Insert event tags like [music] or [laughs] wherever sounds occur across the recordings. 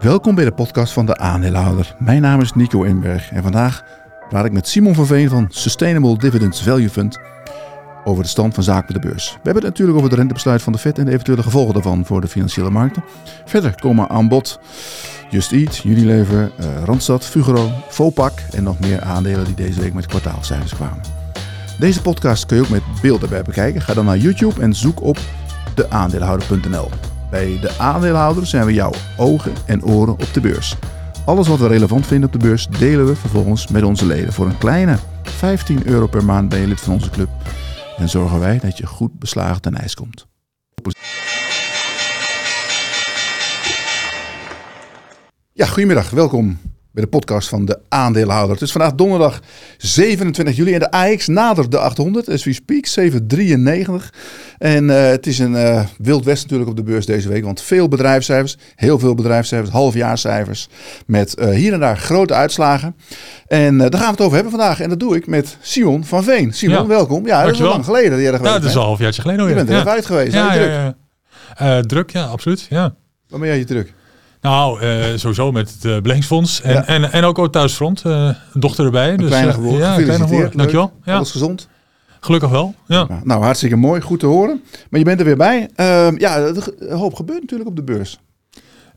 Welkom bij de podcast van de aandeelhouder. Mijn naam is Nico Inberg en vandaag praat ik met Simon van Veen van Sustainable Dividends Value Fund over de stand van zaken bij de beurs. We hebben het natuurlijk over het rentebesluit van de Fed en de eventuele gevolgen daarvan voor de financiële markten. Verder komen aan bod Just Eat, Unilever, uh, Randstad, Fugro, Vopak en nog meer aandelen die deze week met kwartaalcijfers kwamen. Deze podcast kun je ook met beeld bij bekijken. Ga dan naar YouTube en zoek op deaandeelhouder.nl. Bij de aandeelhouder zijn we jouw ogen en oren op de beurs. Alles wat we relevant vinden op de beurs delen we vervolgens met onze leden. Voor een kleine 15 euro per maand ben je lid van onze club. En zorgen wij dat je goed beslagen ten ijs komt. Ja, goedemiddag. Welkom bij de podcast van de aandeelhouder. Het is vandaag donderdag 27 juli en de AX nadert de 800 as we speak, 793. En uh, het is een uh, wild west natuurlijk op de beurs deze week, want veel bedrijfscijfers, heel veel bedrijfscijfers, halfjaarcijfers met uh, hier en daar grote uitslagen. En daar gaan we het over hebben vandaag en dat doe ik met Simon van Veen. Simon, ja. welkom. Ja, dat is al lang geleden Ja, dat is al een halfjaartje geleden. Je bent er ja. even uit geweest. Ja, druk? druk, ja, absoluut. Ja. Waar ben jij je druk? Nou, uh, sowieso met het uh. En, ja. en, en ook op thuisfront. Uh, dochter erbij. Een dus, kleine geboorte. ja, kleine. Dankjewel. Ja. Alles gezond? Gelukkig wel. Ja. Nou, hartstikke mooi. Goed te horen. Maar je bent er weer bij. Uh, ja, een hoop gebeurt natuurlijk op de beurs.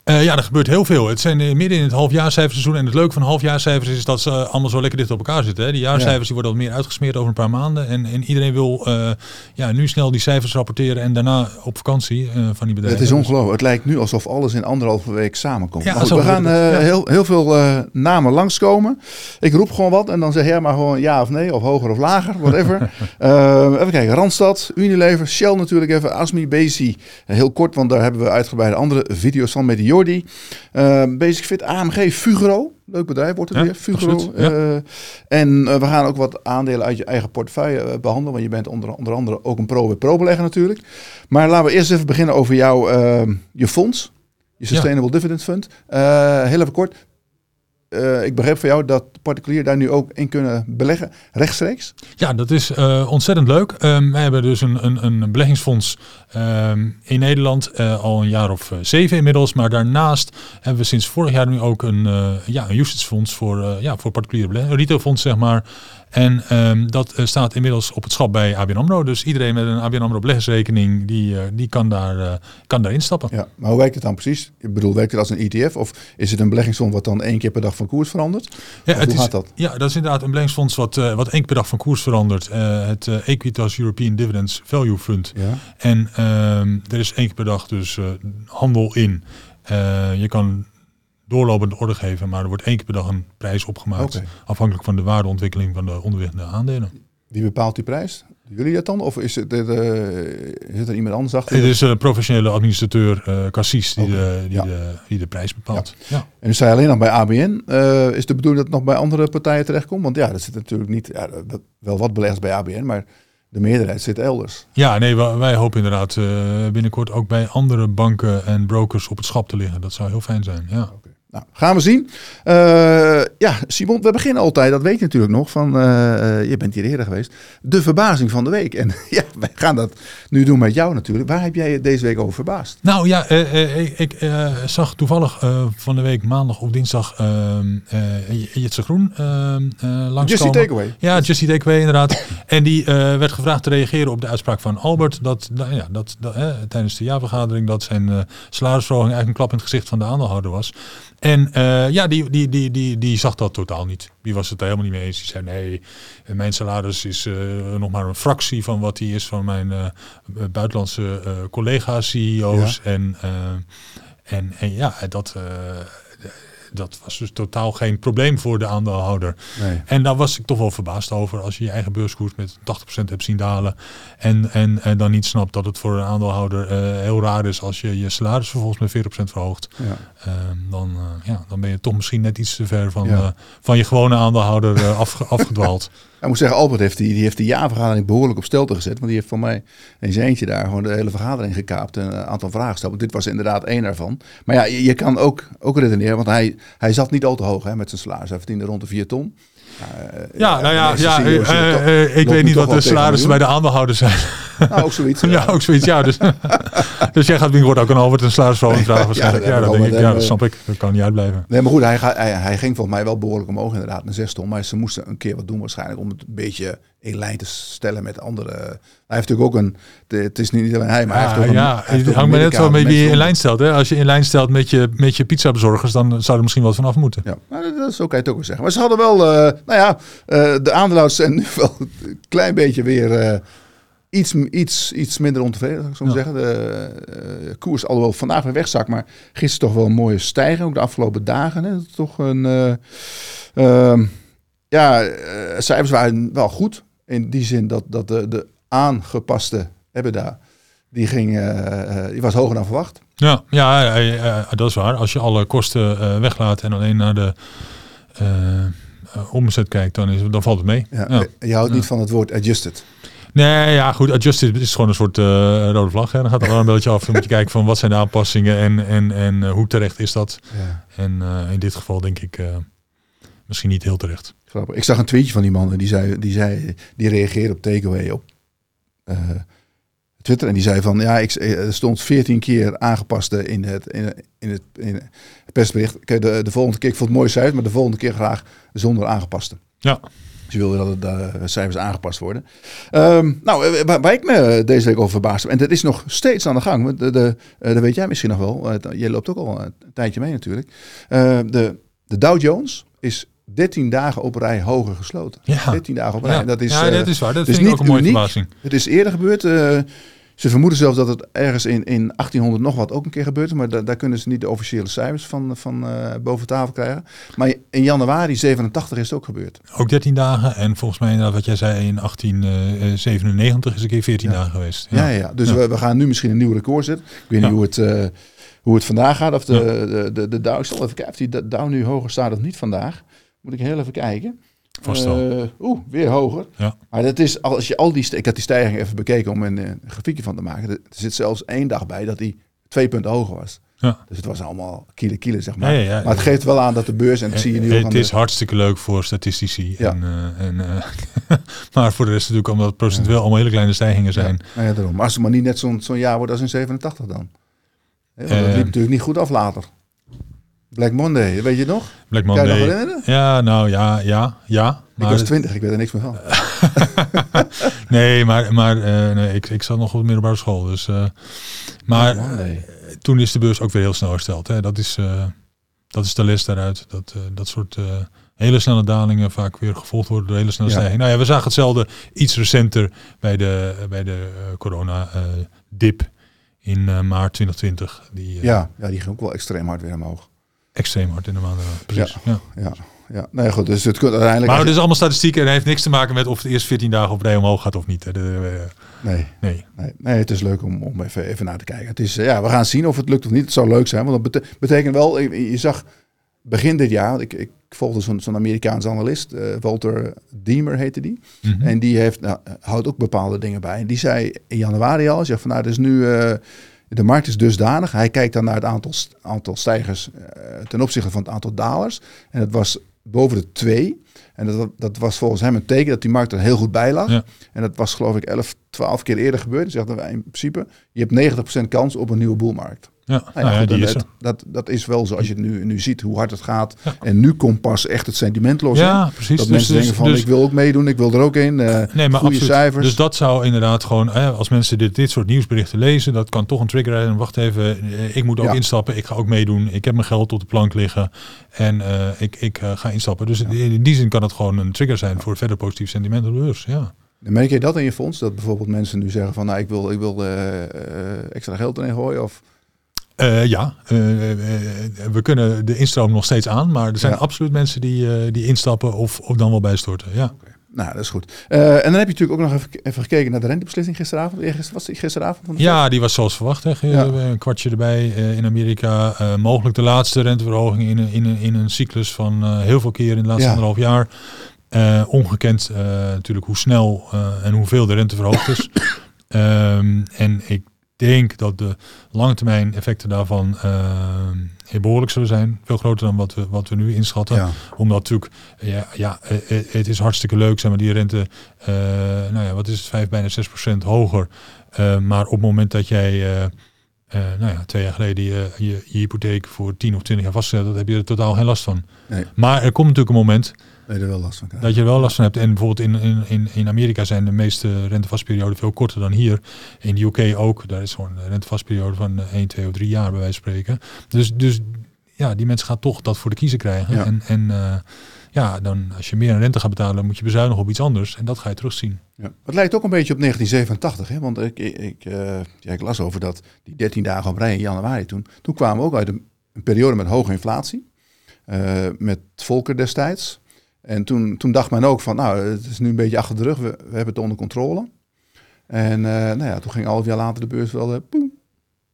Uh, ja, er gebeurt heel veel. Het zijn uh, midden in het halfjaarcijferseizoen. En het leuke van halfjaarcijfers is dat ze allemaal zo lekker dicht op elkaar zitten. Hè. Die jaarcijfers ja. die worden al meer uitgesmeerd over een paar maanden. En, en iedereen wil uh, ja, nu snel die cijfers rapporteren en daarna op vakantie van die bedrijven. Het is ongelooflijk. Het lijkt nu alsof alles in anderhalve week samenkomt. Ja, goed, we gaan heel, heel veel namen langskomen. Ik roep gewoon wat en dan zeg jij maar gewoon ja of nee, of hoger of lager, whatever. [laughs] even kijken. Randstad, Unilever, Shell natuurlijk even, Asmi, Bezi. heel kort, want daar hebben we uitgebreide andere video's van met die Jordi. Uh, Basic Fit, AMG, Fugro. Leuk bedrijf wordt het ja, weer. Fugro. Absoluut, ja. uh, en uh, we gaan ook wat aandelen uit je eigen portefeuille behandelen. Want je bent onder, onder andere ook een pro pro belegger natuurlijk. Maar laten we eerst even beginnen over jouw je fonds. Je Sustainable ja. Dividend Fund. heel even kort. Uh, ik begreep van jou dat particulieren daar nu ook in kunnen beleggen, rechtstreeks. Ja, dat is uh, ontzettend leuk. Um, wij hebben dus een, een, een beleggingsfonds um, in Nederland uh, al een jaar of zeven inmiddels. Maar daarnaast hebben we sinds vorig jaar nu ook een, ja, een voor, ja, voor particuliere beleggers. Een retailfonds, zeg maar. En um, dat uh, staat inmiddels op het schap bij ABN AMRO. Dus iedereen met een ABN AMRO beleggersrekening, die, uh, die kan, daar, uh, kan daar instappen. Ja, maar hoe werkt het dan precies? Ik bedoel, werkt het als een ETF? Of is het een beleggingsfonds wat dan één keer per dag van koers verandert? Ja, of het hoe is, gaat dat? Ja, dat is inderdaad een beleggingsfonds wat, wat één keer per dag van koers verandert. het Equitas European Dividends Value Fund. Ja. En er is één keer per dag dus handel in. je kan doorlopende orde geven, maar er wordt één keer per dag een prijs opgemaakt. Okay. Afhankelijk van de waardeontwikkeling van de onderliggende aandelen. Wie bepaalt die prijs? Jullie dat dan? Of is, het, uh, is er iemand anders achter? Het is een professionele administrateur, uh, Cassis, die, okay. de, die, ja. de, die de prijs bepaalt. Ja. Ja. En dus zei alleen nog bij ABN. Uh, is de bedoeling dat het nog bij andere partijen terechtkomt? Want ja, dat zit natuurlijk niet, ja, wel wat beleggers bij ABN, maar de meerderheid zit elders. Ja, nee, wij, wij hopen inderdaad binnenkort ook bij andere banken en brokers op het schap te liggen. Dat zou heel fijn zijn, ja. Okay. Nou, gaan we zien. Uh, ja, Simon, we beginnen altijd, dat weet je natuurlijk nog, van, uh, uh, je bent hier eerder geweest, de verbazing van de week. En [laughs] ja, wij gaan dat nu doen met jou natuurlijk. Waar heb jij je deze week over verbaasd? Nou ja, ik, ik zag toevallig van de week maandag of dinsdag Jitse Groen langskomen. Just die takeaway. Ja, Just die takeaway inderdaad. en die werd gevraagd te reageren op de uitspraak van Albert, dat, nou, ja, dat, dat tijdens de jaarvergadering, dat zijn salarisverhoging eigenlijk een klap in het gezicht van de aandeelhouder was. En uh, ja, die, die, die, die, die zag dat totaal niet. Die was het er helemaal niet mee eens. Die zei nee, mijn salaris is uh, nog maar een fractie van wat die is van mijn uh, buitenlandse collega's, CEO's. Ja. En, en, en ja, dat, dat was dus totaal geen probleem voor de aandeelhouder. Nee. En daar was ik toch wel verbaasd over. Als je je eigen beurskoers met 80% hebt zien dalen. En, en, en dan niet snapt dat het voor een aandeelhouder uh, heel raar is als je je salaris vervolgens met 40% verhoogt. Ja. Uh, dan, uh, ja, dan ben je toch misschien net iets te ver van, ja. van je gewone aandeelhouder [laughs] af, afgedwaald. Ik moet zeggen, Albert heeft die, die, heeft die jaarvergadering behoorlijk op stelte gezet. Want die heeft van mij in zijn eentje daar gewoon de hele vergadering gekaapt. En een aantal vragen gesteld. Dit was inderdaad één ervan. Maar ja, je, je kan ook, ook redeneren. Want hij, hij zat niet al te hoog hè, met zijn salaris. Hij verdiende rond de 4 ton. Uh, ja, nou ja, ja uh, uh, ik weet niet wat de salarissen bij de aandeelhouders zijn. Nou, ook zoiets. [laughs] ja, ook zoiets. Ja, dus, [laughs] dus jij gaat binnenkort ook een Albert een salarisverhoging [laughs] vragen waarschijnlijk. Ja, dat, denk ik, ja, dat snap ik. Dat kan niet uitblijven. Nee, maar goed, hij, hij, hij ging volgens mij wel behoorlijk omhoog inderdaad, naar 6 ton. Maar ze moesten een keer wat doen waarschijnlijk om het een beetje in lijn te stellen met andere. Hij heeft natuurlijk ook een. Het is niet alleen hij, maar hij heeft ook een. Ja, het hangt maar net wel met wie je in lijn stelt. Hè? Als je in lijn stelt met je, met je pizzabezorgers, dan zou er misschien wat vanaf moeten. Ja, maar dat is ook, het ook wel zeggen. Maar ze hadden wel, uh, nou ja, uh, de aandeelhouders zijn nu wel een klein beetje weer. Uh, iets, iets, iets minder ontevreden, zou ik zo ja. zeggen. De uh, koers, alhoewel vandaag weer wegzak, maar gisteren toch wel een mooie stijging, ook de afgelopen dagen. Hè. Toch een, uh, ja, cijfers waren wel goed. In die zin dat, dat de, de aangepaste EBITDA, die, ging, die was hoger dan verwacht. Ja, ja dat is waar. Als je alle kosten weglaat en alleen naar de omzet kijkt, dan, is, dan valt het mee. Ja, ja. Je houdt niet van het woord adjusted. Nee, ja, goed. Adjusted is gewoon een soort uh, rode vlag. Hè. Dan gaat er wel een beetje af. Dan moet je kijken van wat zijn de aanpassingen en, en, en uh, hoe terecht is dat. Ja. En uh, in dit geval denk ik misschien niet heel terecht. Grappig. Ik zag een tweetje van die man en die zei, die, zei, die reageerde op takeaway op Twitter. En die zei van ja, ik, er stond 14 keer aangepaste in het, in, in het, in het persbericht. De, de volgende keer, ik vond het mooi cijfer, maar de volgende keer graag zonder aangepaste. Ja. Ze wilden dat de cijfers aangepast worden. Um, nou, waar, waar, ik me deze week over verbaasd heb, en dat is nog steeds aan de gang, de, de, dat weet jij misschien nog wel, je loopt ook al een tijdje mee natuurlijk. Uh, de, de Dow Jones is 13 dagen op rij hoger gesloten. Ja. 13 dagen op rij. Ja, dat is, ja, dat is waar. Dat is niet ook een mooie verbazing. Het is eerder gebeurd. Uh, ze vermoeden zelfs dat het ergens in, in 1800 nog wat ook een keer gebeurt. Maar da daar kunnen ze niet de officiële cijfers van, van uh, boven tafel krijgen. Maar in januari 87 is het ook gebeurd. Ook 13 dagen. En volgens mij, wat jij zei, in 1897 is een keer 14 ja. dagen geweest. Ja, ja, ja. dus We, we, gaan nu misschien een nieuw record zetten. Ik weet niet hoe het, uh, hoe het vandaag gaat. Of de, de, de, de Dow, ik zal even kijken of die Dow nu hoger staat of niet vandaag. Moet ik heel even kijken. Uh, Oeh, weer hoger. Ja. Maar dat is, als je al die, ik had die stijging even bekeken om een, een grafiekje van te maken. Er zit zelfs één dag bij dat die twee punten hoger was. Ja. Dus het was allemaal kiele kiele, zeg maar. Ja, ja, maar het geeft wel aan dat de beurs, en dat zie je nu Het is de... hartstikke leuk voor statistici. En, uh, en, uh, [laughs] maar voor de rest natuurlijk, omdat het procentueel allemaal hele kleine stijgingen zijn. Ja, ja daarom. Maar als het maar niet net zo'n zo'n jaar wordt als in 87 dan. dat liep natuurlijk niet goed af later. Black Monday, weet je nog? Black Monday. Kan je nog herinneren? Ja, nou ja, ja, ja. Maar ik was twintig, ik weet er niks meer van. [laughs] nee, maar, maar uh, nee, ik, ik zat nog op de middelbare school. Dus, uh, maar uh, toen is de beurs ook weer heel snel hersteld. Hè. Dat, is, dat is de les daaruit. Dat, dat soort hele snelle dalingen vaak weer gevolgd worden door hele snelle ja. stijgingen. Nou ja, we zagen hetzelfde iets recenter bij de, bij de corona-dip in maart 2020. Die, ja, ja, die ging ook wel extreem hard weer omhoog extreem hard in de maanden. Precies. Ja, ja. ja. ja. Nee, goed. Dus het kunt uiteindelijk. Maar het is allemaal statistiek en het heeft niks te maken met of het eerst 14 dagen op rij omhoog gaat of niet. De, de, nee. Nee. nee. Nee, het is leuk om, om even, even naar te kijken. Het is, ja, we gaan zien of het lukt of niet. Het zou leuk zijn, want dat bete betekent wel, je, je zag begin dit jaar, ik, ik volgde zo'n zo'n Amerikaans analist, uh, Walter Diemer heette die. Mhm. Mm -hmm. En die heeft, nou, houdt ook bepaalde dingen bij. En die zei in januari al, zegt van nou, dus nu... Uh, de markt is dusdanig. Hij kijkt dan naar het aantal, aantal stijgers uh, ten opzichte van het aantal dalers. En dat was boven de 2. En dat, dat was volgens hem een teken dat die markt er heel goed bij lag. Ja. En dat was geloof ik 11, 12 keer eerder gebeurd. Dus zeggen wij in principe, je hebt 90% kans op een nieuwe boelmarkt. Ja, Nou ja, nou goed, die is dat, dat, dat is wel zo als je het nu, nu ziet hoe hard het gaat. En nu komt pas echt het sentiment los. Ja, precies. Dat Dus- mensen dus- denken van dus- ik wil ook meedoen, ik wil er ook in. eh Nee, maar goede absoluut. cijfers. Dus dat zou inderdaad gewoon, als mensen dit, dit soort nieuwsberichten lezen, dat kan toch een trigger zijn. Wacht even, eh, ik moet ook instappen, ik ga ook meedoen. Ik heb mijn geld op de plank liggen en eh, ik, ik ga instappen. Dus in die zin kan het gewoon een trigger zijn voor verder positief sentiment op de beurs. Ja. Dan merk je dat in je fonds? Dat bijvoorbeeld mensen nu zeggen van nou ik wil, ik wil extra geld erin gooien? Of Eh, ja, eh, eh, we kunnen de instroom nog steeds aan, maar er zijn Ja. absoluut mensen die, die instappen of, of dan wel bijstorten. Ja. Nou, dat is goed. En dan heb je natuurlijk ook nog even, even gekeken naar de rentebeslissing gisteravond. Eergisteren, was die gisteravond? Van de ja, die was zoals verwacht. Hè. Ja. Een kwartje erbij in Amerika. Mogelijk de laatste renteverhoging in een, in een, in een cyclus van heel veel keer in de laatste Ja. anderhalf jaar. Ongekend natuurlijk hoe snel en hoeveel de rente verhoogd is. [coughs] Ehm, en ik denk dat de langetermijn effecten daarvan heel behoorlijk zullen zijn. Veel groter dan wat we, wat we nu inschatten. Ja. Omdat natuurlijk, ja, ja eh, eh, het is hartstikke leuk, zeg maar, die rente, uh, nou ja, wat is het, 5, bijna 6 procent hoger. Uh, maar op het moment dat jij, uh, nou ja, twee jaar geleden je, je, je, hypotheek voor 10 of 20 jaar vastgezet, dat heb je er totaal geen last van. Nee. Maar er komt natuurlijk een moment Nee, er wel last van krijgen. dat je er wel last van hebt. En bijvoorbeeld in, in, in, in Amerika zijn de meeste rentevastperioden veel korter dan hier. In de UK ook. Daar is gewoon een rentevastperiode van 1, 2 of 3 jaar bij wijze van spreken. Dus, dus ja, die mensen gaan toch dat voor de kiezer krijgen. Ja. En, en uh, ja, dan als je meer aan rente gaat betalen, moet je bezuinigen op iets anders. En dat ga je terugzien. Ja. Het lijkt ook een beetje op 1987. Hè? Want ik, ik, ik, uh, ja, ik las over dat die 13 dagen op rij in januari toen. Toen kwamen we ook uit een, een periode met hoge inflatie. Uh, met Volker destijds. En toen, toen dacht men ook van, nou, het is nu een beetje achter de rug, we, hebben het onder controle. En uh, nou ja, toen ging half jaar later de beurs wel, uh, boem,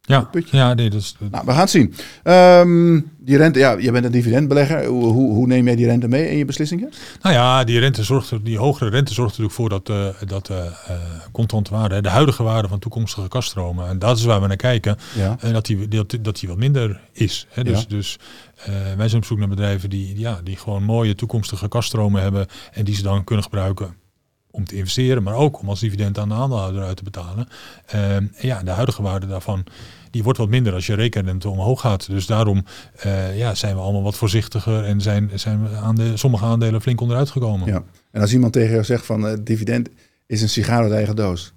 ja, ja, nee, dat is... Nou, we gaan het zien. Um, die rente, ja, je bent een dividendbelegger. Hoe, hoe, hoe, neem jij die rente mee in je beslissingen? Nou ja, die, rente zorgt er, die hogere rente zorgt er natuurlijk voor dat, uh, dat uh, waarde, de huidige waarde van toekomstige kaststromen, en dat is waar we naar kijken, ja. en dat, die, dat, dat die wat minder is. Hè? Dus, Ja. dus uh, wij zijn op zoek naar bedrijven die, ja, die gewoon mooie toekomstige kaststromen hebben en die ze dan kunnen gebruiken om te investeren, maar ook om als dividend aan de aandeelhouder uit te betalen. Uh, ja, de huidige waarde daarvan die wordt wat minder als je rekenrente omhoog gaat. Dus daarom uh, ja, zijn we allemaal wat voorzichtiger en zijn, zijn we aan de, sommige aandelen flink onderuit gekomen. Ja. En als iemand tegen jou zegt van uh, dividend is een sigaar uit eigen doos,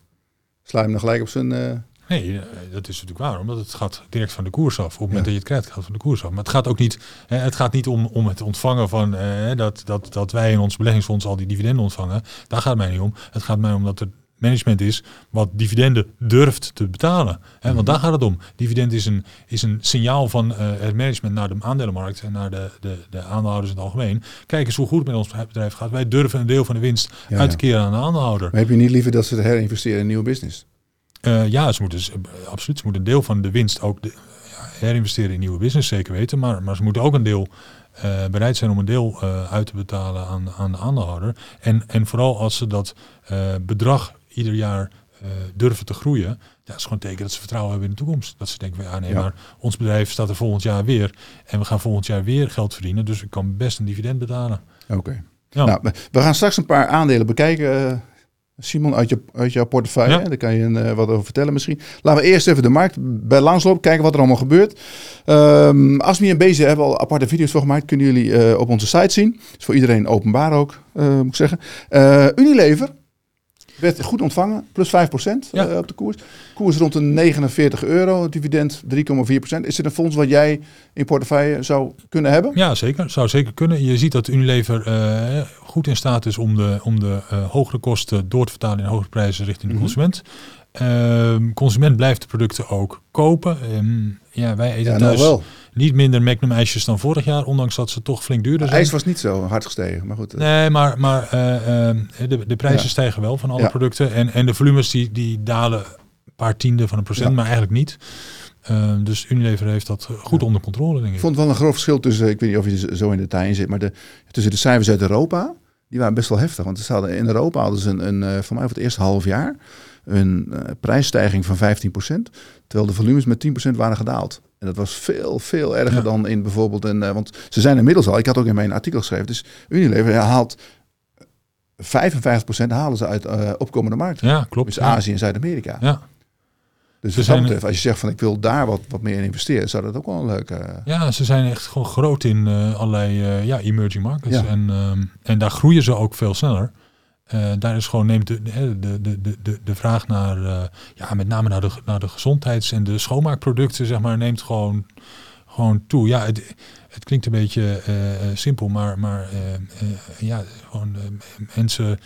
sla je hem dan gelijk op zijn... Uh... Nee, dat is natuurlijk waar, omdat het gaat direct van de koers af. Op het moment ja. dat je het krijgt, gaat het van de koers af. Maar het gaat ook niet, hè, het gaat niet om, om het ontvangen van uh, dat, dat, dat wij in ons beleggingsfonds al die dividenden ontvangen. Daar gaat het mij niet om. Het gaat mij om dat er management is wat dividenden durft te betalen. Hè, Mhm. want daar gaat het om. Dividend is een, is een signaal van uh, het management naar de aandelenmarkt en naar de, de, de aandeelhouders in het algemeen. Kijk eens hoe goed het met ons bedrijf gaat. Wij durven een deel van de winst Ja, uit te keren aan de aandeelhouder. Maar heb je niet liever dat ze herinvesteren in een nieuwe business? Uh, ja, ze moeten, uh, absoluut. Ze moeten een deel van de winst ook de, ja, herinvesteren in nieuwe business, zeker weten. Maar, maar ze moeten ook een deel uh, bereid zijn om een deel uit te betalen aan, aan de aandeelhouder. En, en vooral als ze dat bedrag ieder jaar durven te groeien, ja, dat is gewoon een teken dat ze vertrouwen hebben in de toekomst. Dat ze denken ja, nee, Ja. maar ons bedrijf staat er volgend jaar weer. En we gaan volgend jaar weer geld verdienen. Dus ik kan best een dividend betalen. Oké. Ja. Nou, we gaan straks een paar aandelen bekijken. Eh, Simon, uit, je, uit jouw portefeuille. Ja. Daar kan je uh, wat over vertellen misschien. Laten we eerst even de markt bij langslopen. Kijken wat er allemaal gebeurt. Um, Asmi en Beze hebben al aparte video's voor gemaakt. Kunnen jullie uh, op onze site zien. Is voor iedereen openbaar ook, uh, moet ik zeggen. Unilever werd goed ontvangen. Plus 5% Ja. op de koers. Koers rond de 49 euro. Dividend 3,4%. Is dit een fonds wat jij in portefeuille zou kunnen hebben? Ja, zeker. Zou zeker kunnen. Je ziet dat Unilever uh, goed in staat is om de, om de uh, hogere kosten door te vertalen in hogere prijzen richting de Mhm. consument. Uh, consument blijft de producten ook kopen. Um, ja, wij eten Ja, nou thuis wel. niet minder Magnum ijsjes dan vorig jaar, ondanks dat ze toch flink duurder zijn. IJs was niet zo hard gestegen, maar goed. eh. Nee, maar, maar uh, uh, de, de prijzen Ja. stijgen wel van alle Ja. producten. En, en de volumes die, die dalen een paar tienden van een procent, maar eigenlijk niet. Uh, dus Unilever heeft dat goed onder controle, denk ik. Ik vond wel een groot verschil tussen, ik weet niet of je zo in detail in zit, maar de, tussen de cijfers uit Europa, die waren best wel heftig. Want ze hadden, in Europa hadden ze een, een, eh, voor mij voor het eerste half jaar een uh, prijsstijging van 15%, terwijl de volumes met 10% waren gedaald. En dat was veel, veel erger Ja. dan in bijvoorbeeld een, uh, want ze zijn inmiddels al, ik had ook in mijn artikel geschreven, dus Unilever haalt 55% halen ze uit uh, opkomende markten. Ja, klopt. Dus ja. Azië en Zuid-Amerika. Ja. Dus Ze zijn- betreft, als je zegt van ik wil daar wat, wat meer in investeren, zou dat ook wel een leuke... Ja, ze zijn echt gewoon groot in eh, allerlei eh, ja, emerging markets. Ja. En, ehm, en daar groeien ze ook veel sneller. Eh, daar is gewoon neemt de, de, de, de, de, vraag naar, eh, ja, met name naar de, naar de gezondheids- en de schoonmaakproducten, zeg maar, neemt gewoon, gewoon toe. Ja, het, het klinkt een beetje eh, eh, simpel, maar, maar eh, eh, ja, gewoon eh, mensen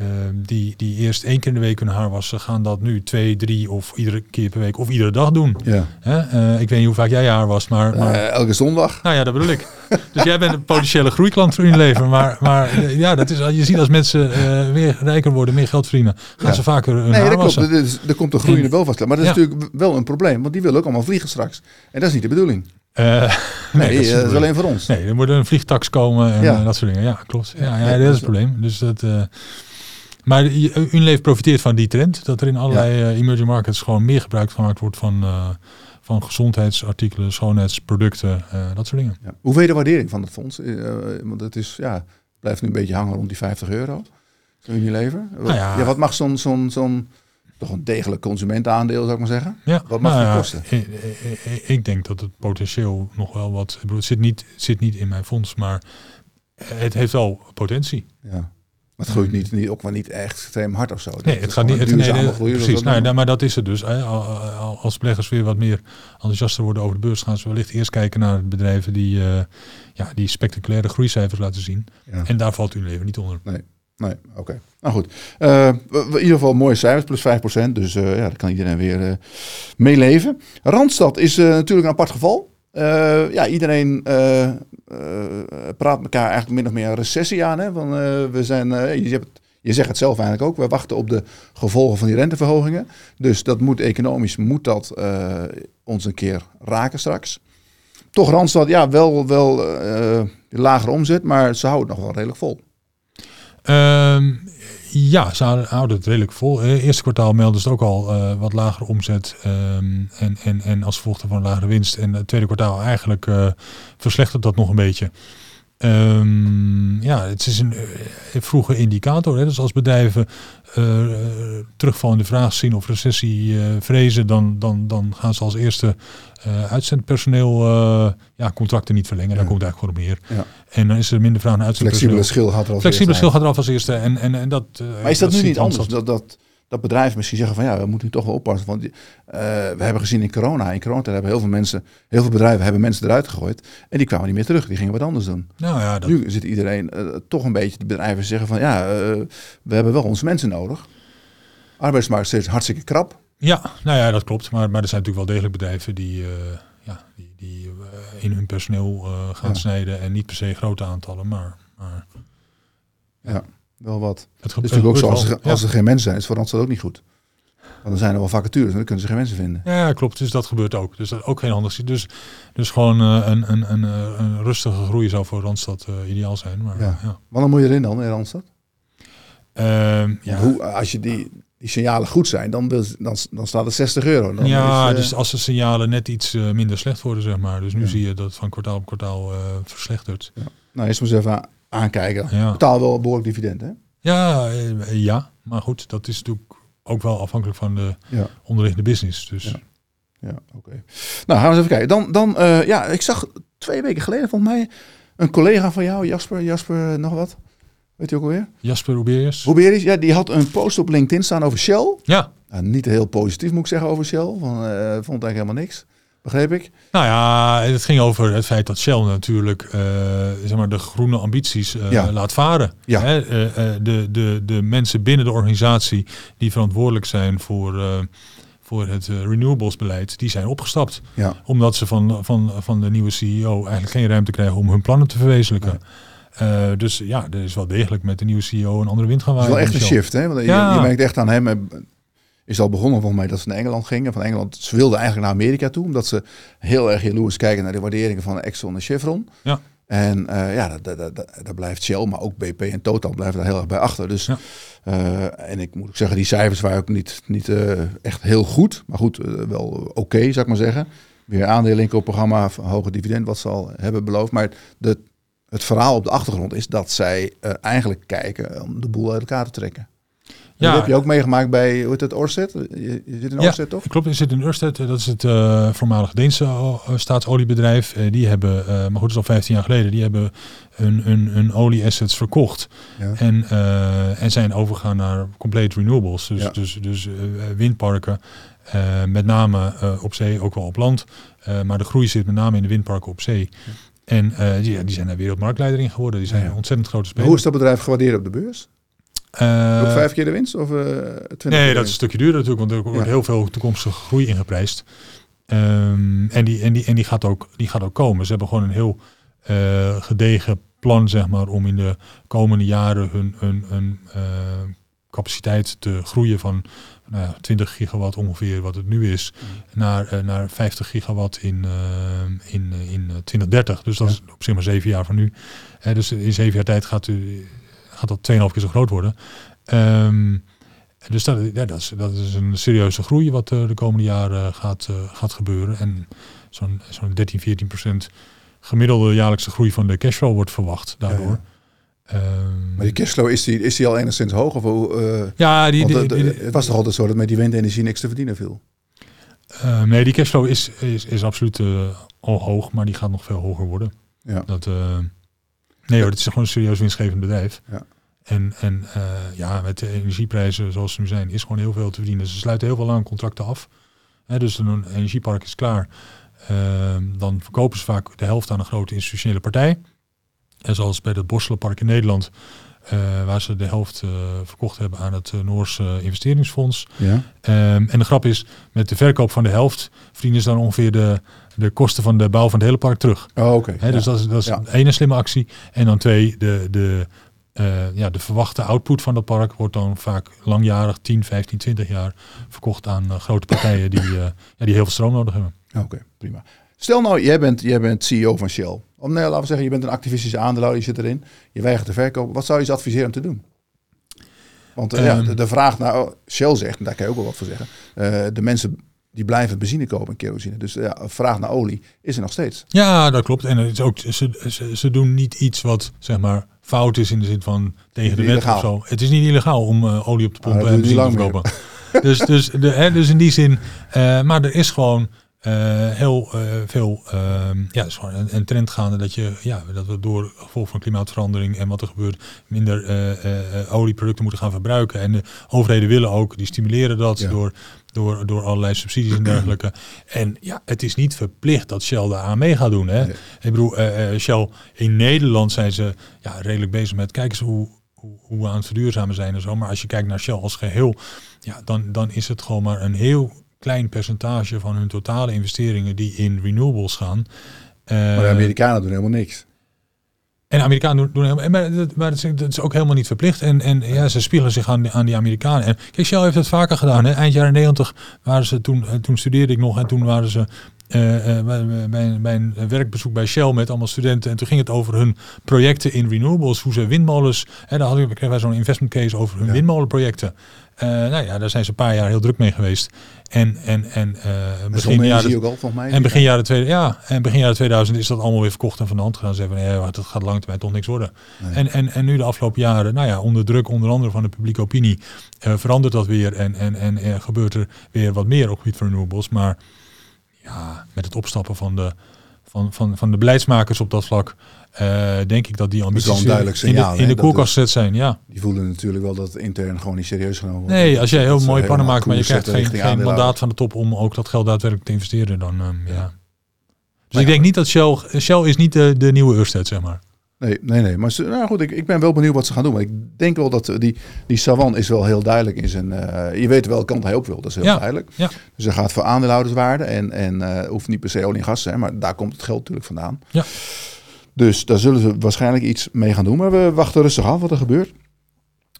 eh, die, die eerst één keer in de week hun haar wassen, gaan dat nu twee, drie of iedere keer per week of iedere dag doen. Ja. Hè? Eh, ik weet niet hoe vaak jij haar was, maar, maar Eh, elke zondag. nou ja, dat bedoel ik. [laughs] Dus jij bent een potentiële groeiklant voor Unilever. Maar, maar eh, ja, dat is, je ziet als mensen weer rijker worden, meer geld verdienen, gaan Ja. ze vaker hun Nee, haar dat klopt. wassen. Er, is- er komt een groeiende En- welvaartsklaar. Maar dat is Ja. natuurlijk wel een probleem. Want die willen ook allemaal vliegen straks. En dat is niet de bedoeling. [laughs] Nee, dat is dat alleen voor ons. Nee, er moet een vliegtax komen en Ja. dat soort dingen. Ja, klopt. Ja, ja, Ja, dat is dus- het probleem. Dus dat, Maar Unilever profiteert van die trend. Dat er in allerlei eh, emerging markets gewoon meer gebruik gemaakt wordt van, eh, van gezondheidsartikelen, schoonheidsproducten, eh, dat soort dingen. Ja. Hoe vind je de waardering van het fonds? Want het is, ja, blijft nu een beetje hangen rond die 50 euro. Unilever. Wat, Nou ja. ja. wat mag zo'n, zo'n, zo'n toch een degelijk consumentenaandeel, zou ik maar zeggen? Ja, Wat mag nou ja, kosten? Ik, ik- ik- ik denk dat het potentieel nog wel wat. Ik bedoel, het zit niet, het zit niet in mijn fonds, maar het heeft wel potentie. Ja. Maar het groeit niet, niet, ook maar niet echt extreem hard of zo. Nee, het gaat niet. Het, nee, nee, precies. Nou, Nou, maar dat is het dus. Hè. Als beleggers weer wat meer enthousiaster worden over de beurs, gaan ze wellicht eerst kijken naar bedrijven die, eh, ja, die spectaculaire groeicijfers laten zien. ja. En daar valt Unilever niet onder. Nee, oké. Nou goed. Eh, in ieder geval mooie cijfers, plus 5%. Dus eh, ja, daar kan iedereen weer meeleven. Randstad is natuurlijk een apart geval. Eh, ja, iedereen eh, eh, praat elkaar eigenlijk min of meer een recessie aan. Hè? Van, we zijn, je, hebt, je zegt het zelf eigenlijk ook. We wachten op de gevolgen van die renteverhogingen. Dus dat moet economisch moet dat, ons een keer raken straks. Toch Randstad, ja, wel, wel lagere omzet, maar ze houden het nog wel redelijk vol. Ehm, ja, ze houden, het redelijk vol. Eh, eerste kwartaal melden ze ook al eh, wat lagere omzet ehm, en, en, en als gevolg van lagere winst. En het tweede kwartaal eigenlijk eh, verslechtert dat nog een beetje. Ehm, ja, het is een vroege indicator. Hè. Dus als bedrijven eh terugval in de vraag zien of recessie eh, vrezen, dan, dan, dan gaan ze als eerste eh, uitzendpersoneel ja, contracten niet verlengen. Daar Ja. komt het eigenlijk gewoon op neer. Ja. En dan is er minder vraag naar uitzendpersoneel. Flexibele schil gaat er al Flexibele schil gaat eraf als eerste. En, en, en dat, Maar is dat, nu ziet niet anders? Dat, dat, dat bedrijven misschien zeggen van ja, we moeten nu toch wel oppassen. Want eh, we hebben gezien in corona, in coronatijd hebben heel veel mensen, heel veel bedrijven hebben mensen eruit gegooid. En die kwamen niet meer terug. Die gingen wat anders doen. Nou ja, dat, Nu zit iedereen eh, toch een beetje, de bedrijven zeggen van ja, eh, we hebben wel onze mensen nodig. Arbeidsmarkt is steeds hartstikke krap. ja, nou ja, dat klopt. Maar, maar er zijn natuurlijk wel degelijk bedrijven die, ja, die, die in hun personeel gaan Ja. snijden. En niet per se grote aantallen, maar... maar Wel wat. het Het is natuurlijk ook zo, als er, als er geen mensen zijn, is voor Randstad ook niet goed. Want dan zijn er wel vacatures en dan kunnen ze geen mensen vinden. Ja, klopt. Dus dat gebeurt ook. Dus dat is ook geen handig. Dus, dus gewoon eh, een, een, een, eh, een rustige groei zou voor Randstad eh, ideaal zijn. Maar, Ja. ja. Moet je erin dan in Randstad? Ehm, ja. Hoe, als je die, die signalen goed zijn, dan, wil, dan, dan staat het 60 euro. Dan ja, is, dus als de signalen net iets minder slecht worden, zeg maar. Dus nu Ja. zie je dat van kwartaal op kwartaal verslechtert. Nou, eerst maar eens even aankijken. Ja. Betaal wel behoorlijk dividend, hè? Ja, eh, ja, maar goed, dat is natuurlijk ook wel afhankelijk van de Ja. onderliggende business. Dus Ja. Ja, oké. Nou, gaan we eens even kijken. Dan, dan eh, ja, ik zag twee weken geleden volgens mij een collega van jou, Jasper, Jasper nog wat? Weet je ook alweer? Jasper Uberius. Ruberis, ja, die had een post op LinkedIn staan over Shell. Ja, Nou, niet heel positief moet ik zeggen over Shell. Van, eh, vond eigenlijk helemaal niks. Begreep ik? nou ja, het ging over het feit dat Shell natuurlijk eh, zeg maar de groene ambities eh, Ja. laat varen. Ja. Hè, eh, de, de, de mensen binnen de organisatie die verantwoordelijk zijn voor, voor het eh, renewables-beleid, die zijn opgestapt. Ja. Omdat ze van, van, van de nieuwe CEO eigenlijk geen ruimte krijgen om hun plannen te verwezenlijken. Dus ja, er is wel degelijk met de nieuwe CEO een andere wind gaan Het is waaien. wel echt een shift, hè? Want je- Ja. je, merkt echt aan hem. Is al begonnen volgens mij dat ze naar Engeland gingen. Van Engeland, ze wilden eigenlijk naar Amerika toe. Omdat ze heel erg jaloers kijken naar de waarderingen van Exxon en Chevron. Ja. En eh, ja, daar, daar blijft Shell, maar ook BP en Total blijven daar heel erg bij achter. Dus, Ja. eh, en ik moet ook zeggen, die cijfers waren ook niet, niet eh, echt heel goed. Maar goed, wel oké, zou ik maar zeggen. Weer aandelenkoopprogramma, hoge dividend, wat ze al hebben beloofd. Maar de, het verhaal op de achtergrond is dat zij eigenlijk kijken om de boel uit elkaar te trekken. Ja. Dat heb je ook meegemaakt bij, hoe heet het, Orsted? Je, je zit in Ja. Orsted, toch? Klopt, er zit in Ørsted, eh, dat is het eh voormalig Deense eh, staatsoliebedrijf. Eh, die hebben, maar goed, dat is al 15 jaar geleden, die hebben hun, hun, hun olieassets verkocht. Ja. En, en zijn overgegaan naar compleet renewables. Dus, Ja. dus, dus windparken, met name op zee, ook wel op land. Maar de groei zit met name in de windparken op zee. En die, ja, die zijn daar wereldmarktleider in geworden. Die zijn Ja, ja. een ontzettend grote Maar speler. hoe is dat bedrijf gewaardeerd op de beurs? Ook vijf keer de winst of eh 20 keer Nee, dat is een stukje duurder natuurlijk, want er wordt Ja. heel veel toekomstige groei ingeprijsd. Ehm, en die, en, die, en die, gaat ook, die gaat ook komen. Ze hebben gewoon een heel eh, gedegen plan, zeg maar, om in de komende jaren hun, hun, hun capaciteit te groeien van nou ja, 20 gigawatt ongeveer, wat het nu is, naar, eh, naar 50 gigawatt in, in, in eh, 2030. Dus dat Ja. is op zich maar zeven jaar van nu. Dus in zeven jaar tijd gaat, u, gaat dat 2,5 keer zo groot worden. Ehm, dus dat, ja, dat, is, dat is een serieuze groei wat uh, de komende jaren gaat, uh, gaat gebeuren. En zo'n zo'n 13, 14 procent gemiddelde jaarlijkse groei van de cashflow wordt verwacht daardoor. Ja, Um, maar die cashflow, is die, is die al enigszins hoog? Of, uh, ja, die, die, die, het was toch altijd zo dat met die windenergie niks te verdienen viel? Uh, nee, die cashflow is, is, is absoluut uh, al hoog, maar die gaat nog veel hoger worden. Ja. Dat, nee hoor, het is gewoon een serieus winstgevend bedrijf. Ja. En, en ja, met de energieprijzen zoals ze nu zijn, is gewoon heel veel te verdienen. Ze sluiten heel veel lange contracten af. Hè, dus een energiepark is klaar. Ehm, dan verkopen ze vaak de helft aan een grote institutionele partij. En zoals bij het Borselenpark in Nederland, uh, waar ze de helft uh, verkocht hebben aan het uh, Noorse investeringsfonds. Ja. Um, en de grap is, met de verkoop van de helft verdienen ze dan ongeveer de, de kosten van de bouw van het hele park terug. Oh, oké. Okay. Dus dat is, dat is ja. één slimme actie. En dan twee, de, de, ja, de verwachte output van dat park wordt dan vaak langjarig, 10, 15, 20 jaar, verkocht aan grote partijen die, ja, die heel veel stroom nodig hebben. Oké, prima. Stel nou, jij bent, jij bent CEO van Shell. Om, nee, laten we zeggen, je bent een activistische aandeelhouder, je zit erin. Je weigert te verkopen. Wat zou je ze adviseren om te doen? Want uh, ja, Ehm. de, de vraag naar Shell zegt, en daar kan je ook wel wat voor zeggen. eh, de mensen die blijven benzine kopen en kerosine. Dus ja, vraag naar olie is er nog steeds. Ja, dat klopt. En het is ook, ze, ze, ze doen niet iets wat zeg maar fout is in de zin van tegen de wet of zo. Het is niet illegaal om eh, olie op te pompen dat en benzine te verkopen. dus, dus, de, hè, dus in die zin, eh, maar er is gewoon eh, heel eh, veel ehm, ja, is gewoon een, een trend gaande dat, je, ja, dat we door gevolg van klimaatverandering en wat er gebeurt minder eh, olieproducten moeten gaan verbruiken. En de overheden willen ook, die stimuleren dat Ja. door, door, door allerlei subsidies en dergelijke. En ja, het is niet verplicht dat Shell daar aan mee gaat doen. Hè? Nee. Ik bedoel, Shell in Nederland zijn ze ja, redelijk bezig met, kijk eens hoe, hoe, hoe we aan het verduurzamen zijn en zo. Maar als je kijkt naar Shell als geheel, ja, dan, dan is het gewoon maar een heel klein percentage van hun totale investeringen die in renewables gaan. Eh, Maar de Amerikanen doen helemaal niks. en de Amerikanen doen, doen helemaal, maar, dat, maar dat, is, dat is ook helemaal niet verplicht. En, en ja, ze spiegelen zich aan, aan die Amerikanen. En kijk, Shell heeft het vaker gedaan. Hè. Eind jaren negentig waren ze toen, eh, toen studeerde ik nog en toen waren ze eh, eh, bij een werkbezoek bij Shell met allemaal studenten. En toen ging het over hun projecten in renewables, hoe ze windmolens. Hè, daar hadden we kregen wij zo'n investment case over hun Ja. windmolenprojecten. Eh, nou ja, daar zijn ze een paar jaar heel druk mee geweest. En, en, en De begin jaren ook al, volgens mij. en begin jaren, tweede, ja, en begin jaren 2000 is dat allemaal weer verkocht en van de hand gedaan. Ze hebben, nee, dat gaat lang termijn toch niks worden. Nee. En, en, en nu de afgelopen jaren, nou ja, onder druk onder andere van de publieke opinie, verandert dat weer en, en, en gebeurt er weer wat meer op gebied van renewables. Maar ja, met het opstappen van de, van, van, van de beleidsmakers op dat vlak, eh, denk ik dat die ambities duidelijk in de, in de koelkast gezet zijn. Ja. Die voelen natuurlijk wel dat het intern gewoon niet serieus genomen wordt. Nee, als jij heel mooie plannen maakt, maar je krijgt geen, mandaat van de top om ook dat geld daadwerkelijk te investeren, dan ehm, ja. Ja. Dus ik ja. denk niet dat Shell, Shell is niet de, de nieuwe Ørsted, zeg maar. Nee, nee, nee. Maar ze, nou goed, ik, ik ben wel benieuwd wat ze gaan doen. Maar ik denk wel dat eh, die, die Savan is wel heel duidelijk in zijn... eh, je weet welke kant hij op wil, dat is heel Ja, duidelijk. ja. Dus hij gaat voor aandeelhouderswaarde. En, en eh, hoeft niet per se olie en gas te zijn, maar daar komt het geld natuurlijk vandaan. Ja. Dus daar zullen ze waarschijnlijk iets mee gaan doen. Maar we wachten rustig af wat er gebeurt.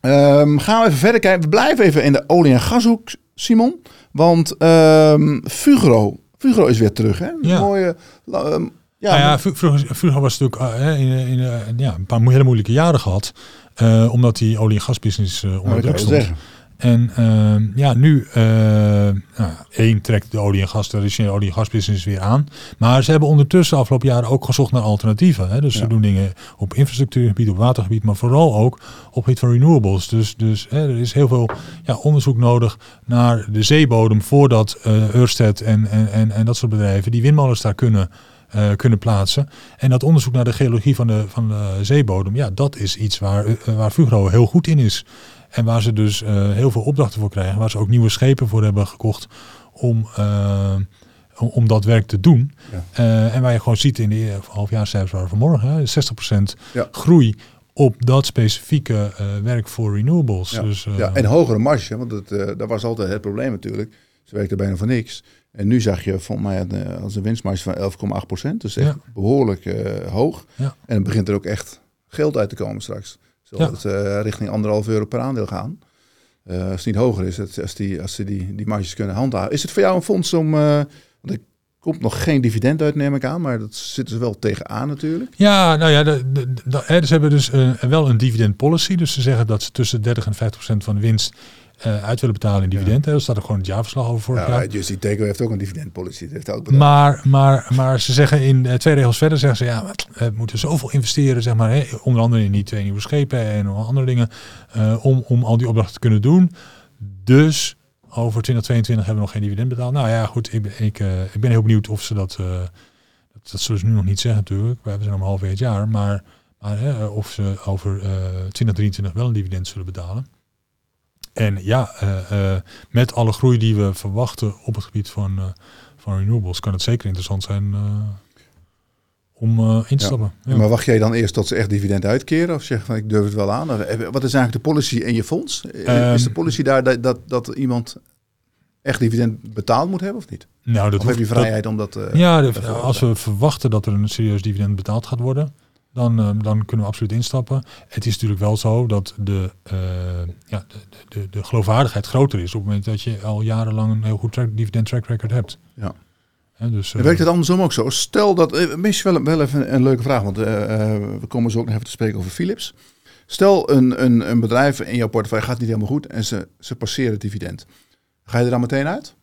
Ehm, gaan we even verder kijken. We blijven even in de olie- en gashoek, Simon. Want ehm Fugro, Fugro is weer terug, hè? Een Ja. Mooie... ehm, ja, Ja, ja, vro- vroeger, vroeger was het natuurlijk uh, in, in, eh, ja, een paar hele moeilijke jaren gehad. eh, omdat die olie- en gasbusiness eh nou, onder druk stond. zeggen. En ehm, ja, nu, eh, nou, één trekt de olie- en gas, de traditionele olie- en gasbusiness weer aan. Maar ze hebben ondertussen de afgelopen jaren ook gezocht naar alternatieven. Hè? Dus Ja. ze doen dingen op infrastructuurgebied, op watergebied, maar vooral ook op het gebied van renewables. Dus, dus hè, er is heel veel ja, onderzoek nodig naar de zeebodem voordat eh Ørsted en, en, en, en dat soort bedrijven die windmolens daar kunnen, eh, kunnen plaatsen. En dat onderzoek naar de geologie van de, van de zeebodem, ja, dat is iets waar, eh, waar Fugro heel goed in is. En waar ze dus eh, heel veel opdrachten voor krijgen. Waar ze ook nieuwe schepen voor hebben gekocht om, om, dat werk te doen. Ja. En waar je gewoon ziet in de halfjaarcijfers waren vanmorgen. Hè, 60% Ja. groei op dat specifieke werk voor renewables. Ja. Dus, Ja, en hogere marges, hè, want het, dat was altijd het probleem natuurlijk. Ze werkte bijna voor niks. En nu zag je volgens mij een, als een winstmarge van 11,8 procent. Dus echt Ja. behoorlijk eh, hoog. Ja. En dan begint er ook echt geld uit te komen straks. Zal Ja. het eh, richting anderhalf euro per aandeel gaan. Eh, als het niet hoger is, het- als, die, als ze die, die marges kunnen handhaven. Is het voor jou een fonds om... want ik komt nog geen dividend uit, neem ik aan. Maar dat zitten ze wel tegenaan natuurlijk. Ja, nou ja, de, de, de, hè, ze hebben dus wel een dividend policy. Dus ze zeggen dat ze tussen 30 en 50 procent van de winst eh, uit willen betalen in dividend. Hè. Daar staat er gewoon het jaarverslag over vorig Ja, jaar. Justy Taco heeft ook een dividendpolicy. Dat heeft ook bedacht. Maar, maar, maar ze zeggen in eh, twee regels verder, zeggen ze ja, we moeten zoveel investeren, zeg maar, hè, onder andere in die twee nieuwe schepen en andere dingen, eh, om, om al die opdrachten te kunnen doen. Dus over 2022 hebben we nog geen dividend betaald. Nou ja, goed, ik ben, ik, ik ben heel benieuwd of ze dat, dat, dat zullen ze nu nog niet zeggen natuurlijk, we zijn om half het jaar, maar, maar hè, of ze over eh 2023 wel een dividend zullen betalen. En ja, eh, eh, met alle groei die we verwachten op het gebied van, eh, van renewables, kan het zeker interessant zijn om eh, in te stappen. Ja. Maar wacht jij dan eerst tot ze echt dividend uitkeren? Of zeg van ik durf het wel aan? Wat is eigenlijk de policy in je fonds? Is de Ehm, policy daar dat, dat, dat iemand echt dividend betaald moet hebben of niet? nou, dat Of heb je hoeft- vrijheid om dat... dat- ja, de- als we verwachten dat er een serieus dividend betaald gaat worden, dan, eh, dan kunnen we absoluut instappen. Het is natuurlijk wel zo dat de, eh, ja, de, de, de geloofwaardigheid groter is op het moment dat je al jarenlang een heel goed track, dividend track record hebt. Ja. Dus, Dan eh, werkt het andersom ook zo. Stel dat, eh, misschien wel, wel even een leuke vraag, want eh, eh, we komen zo ook nog even te spreken over Philips. Stel een, een, een bedrijf in jouw portefeuille gaat niet helemaal goed en ze, ze passeren het dividend. Ga je er dan meteen uit?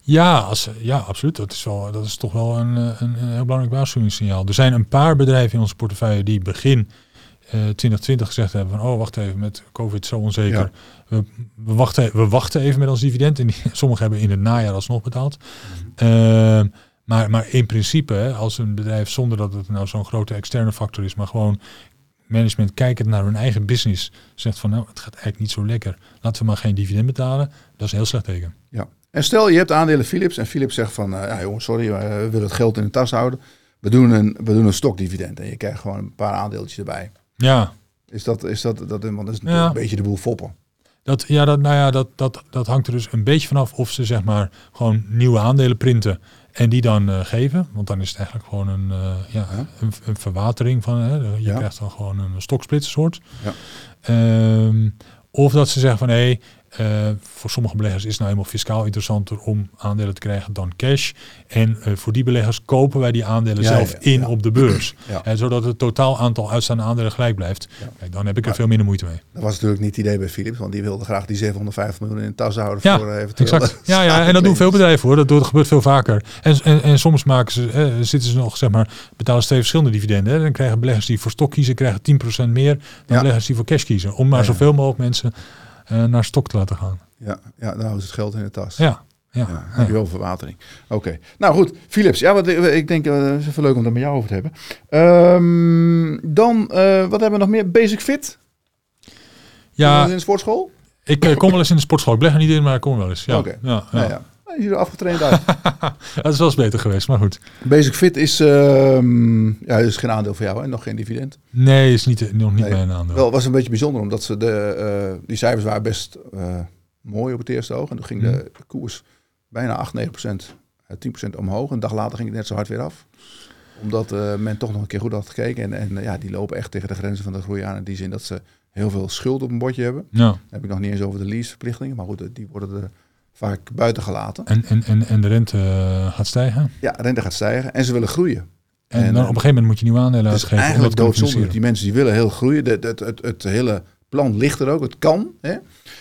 Ja, als, ja, absoluut. Dat is, wel, dat is toch wel een, eh, een, een heel belangrijk waarschuwingssignaal. Er zijn een paar bedrijven in onze portefeuille die begin eh 2020 gezegd hebben van oh wacht even met COVID zo onzeker. Ja. We, we, wachten, we wachten even met ons dividend. En die, [laughs] sommigen hebben in het najaar alsnog betaald. Ehm, maar, maar in principe, als een bedrijf zonder dat het nou zo'n grote externe factor is, maar gewoon management kijkend naar hun eigen business zegt van nou het gaat eigenlijk niet zo lekker. Laten we maar geen dividend betalen. Dat is een heel slecht teken. Ja. En stel je hebt aandelen Philips en Philips zegt van, eh, ja jongens, sorry, maar we willen het geld in de tas houden. We doen een, we doen een stokdividend en je krijgt gewoon een paar aandeeltjes erbij. Ja, Is dat, is dat, dat, want dat is Ja. een beetje de boel foppen. Dat, ja, dat, nou ja, dat, dat, dat hangt er dus een beetje vanaf of ze zeg maar gewoon nieuwe aandelen printen en die dan eh, geven. Want dan is het eigenlijk gewoon een, eh, ja, Ja. een, een verwatering van, hè, je Ja. krijgt dan gewoon een stoksplitsen soort. Ja. Ehm, of dat ze zeggen van hé, eh, voor sommige beleggers is het nou helemaal fiscaal interessanter om aandelen te krijgen dan cash. En eh, voor die beleggers kopen wij die aandelen Ja, zelf ja, in op de beurs. [clears throat] Eh, zodat het totaal aantal uitstaande aandelen gelijk blijft. Kijk, dan heb ik er Maar- veel minder moeite mee. Dat was natuurlijk niet het idee bij Philips, want die wilde graag die 750 miljoen in de tas houden Ja, voor eventueel. Exact. Ja, ja, [laughs] en dat doen veel bedrijven hoor. Dat, dat gebeurt veel vaker. En, en, en soms maken ze, eh, zitten ze nog, zeg maar, betalen ze twee verschillende dividenden. Hè. Dan krijgen beleggers die voor stok kiezen, krijgen 10% meer dan beleggers die voor cash kiezen. Om maar zoveel mogelijk mensen eh, naar stok te laten gaan. Ja, ja, dan houden ze het geld in de tas. Ja, ja. Ja, heb je wel verwatering. Oké. Nou goed, Philips. Ja, wat, ik denk, eh, het is even leuk om het met jou over te hebben. Ehm, dan, eh, wat hebben we nog meer? Basic Fit? ja In de sportschool? ik eh, kom wel eens in de sportschool. Ik beleg er niet in, maar ik kom wel eens. Ja, Oké. ja, ja. Nou ja, je ziet er afgetraind uit. [laughs] Dat is wel eens beter geweest, maar goed. Basic Fit is, ehm, ja, is geen aandeel voor jou, hè? nog geen dividend. Nee, is niet, nog niet Nee. mijn aandeel. Wel, was een beetje bijzonder, omdat ze de, eh, die cijfers waren best eh, mooi op het eerste oog. En toen ging Mhm. de koers bijna 8, 9 procent, eh, 10 procent omhoog. Een dag later ging het net zo hard weer af. Omdat eh, men toch nog een keer goed had gekeken. En, en eh, ja, die lopen echt tegen de grenzen van de groei aan. In die zin dat ze heel veel schuld op een bordje hebben. Ja. Dan heb ik nog niet eens over de leaseverplichtingen. Maar goed, eh, die worden er vaak buiten gelaten. En, en, en, en de rente eh, gaat stijgen. Ja, rente gaat stijgen en ze willen groeien. En, En, dan eh, op een gegeven moment moet je nieuwe aandelen Het uitgeven. om eigenlijk doodzonde. Die mensen die willen heel groeien. De- Het, het, het, hele plan ligt er ook. Het kan. Hè?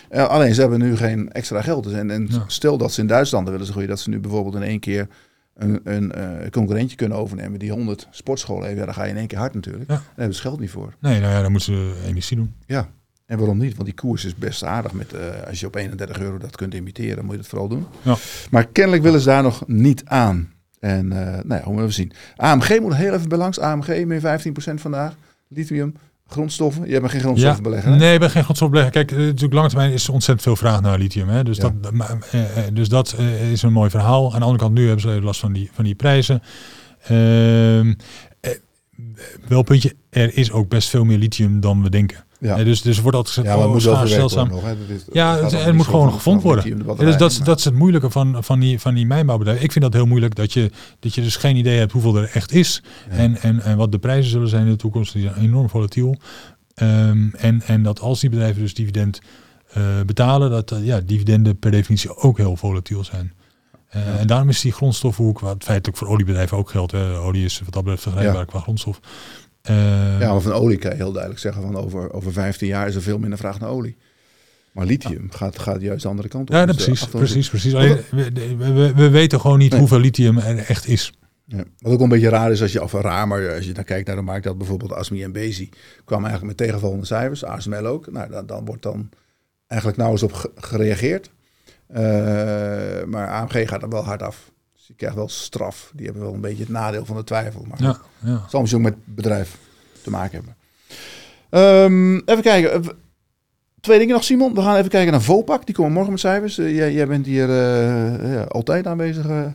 Eh, alleen ze hebben nu geen extra geld. Dus en, en Ja. stel dat ze in Duitsland willen ze groeien. Dat ze nu bijvoorbeeld in één keer een, een eh, concurrentje kunnen overnemen. Die 100 sportscholen heeft. Ja, dan ga je in één keer hard natuurlijk. Ja. Daar hebben ze geld niet voor. Nee, nou ja, dan moeten ze emissie doen. Ja. En waarom niet? Want die koers is best aardig. Met, eh, als je op 31 euro dat kunt imiteren, moet je dat vooral doen. Ja. Maar kennelijk willen ze daar nog niet aan. En eh nou ja, hoe we even zien. AMG moet heel even bij langs. AMG meer 15% vandaag. Lithium, grondstoffen. Je hebt geen grondstoffen beleggen. hè? Nee, ik ben geen grondstofbelegger. Kijk, eh, natuurlijk lange termijn is er ontzettend veel vraag naar lithium. Hè? Dus, Ja. dat, maar, eh, dus dat eh, is een mooi verhaal. Aan de andere kant, nu hebben ze last van die, van die prijzen. Eh, wel puntje, er is ook best veel meer lithium dan we denken. Ja. Eh, dus, dus wordt altijd gezegd, Ja, het oh, moet zeldzaam. nog. Hè. Dat is- Ja, het, moet gewoon gevonden worden. Ja, dus dat, is- dat is het moeilijke van, van, die, van die mijnbouwbedrijven. Ik vind dat heel moeilijk dat je, dat je dus geen idee hebt hoeveel er echt is. Ja. En, en, en wat de prijzen zullen zijn in de toekomst. Die zijn enorm volatiel. Ehm, en, en dat als die bedrijven dus dividend eh, betalen, dat eh, ja, dividenden per definitie ook heel volatiel zijn. En daarom is die grondstofhoek, wat feitelijk voor oliebedrijven ook geldt. Hè. Olie is wat dat betreft vergelijkbaar qua grondstof. Ja, maar van olie kan je heel duidelijk zeggen van over, over 15 jaar is er veel minder vraag naar olie. Maar lithium gaat, gaat juist de andere kant op. Ja, dus precies, precies, precies. We, we, we, weten gewoon niet hoeveel lithium er echt is. Ja. Wat ook een beetje raar is als je, of raar, maar als je dan kijkt naar de markt, dat bijvoorbeeld Asmi en Bezi kwamen eigenlijk met tegenvallende cijfers, ASML ook. Nou, dan, dan wordt dan eigenlijk nauwelijks op gereageerd. Uh, maar AMG gaat er wel hard af. Je krijgt wel straf. Die hebben wel een beetje het nadeel van de twijfel. Maar ja, ja. het zal misschien ook met het bedrijf te maken hebben. Um, even kijken. Twee dingen nog, Simon. We gaan even kijken naar Vopak. Die komen morgen met cijfers. Uh, jij, jij, bent hier uh, ja, altijd aanwezig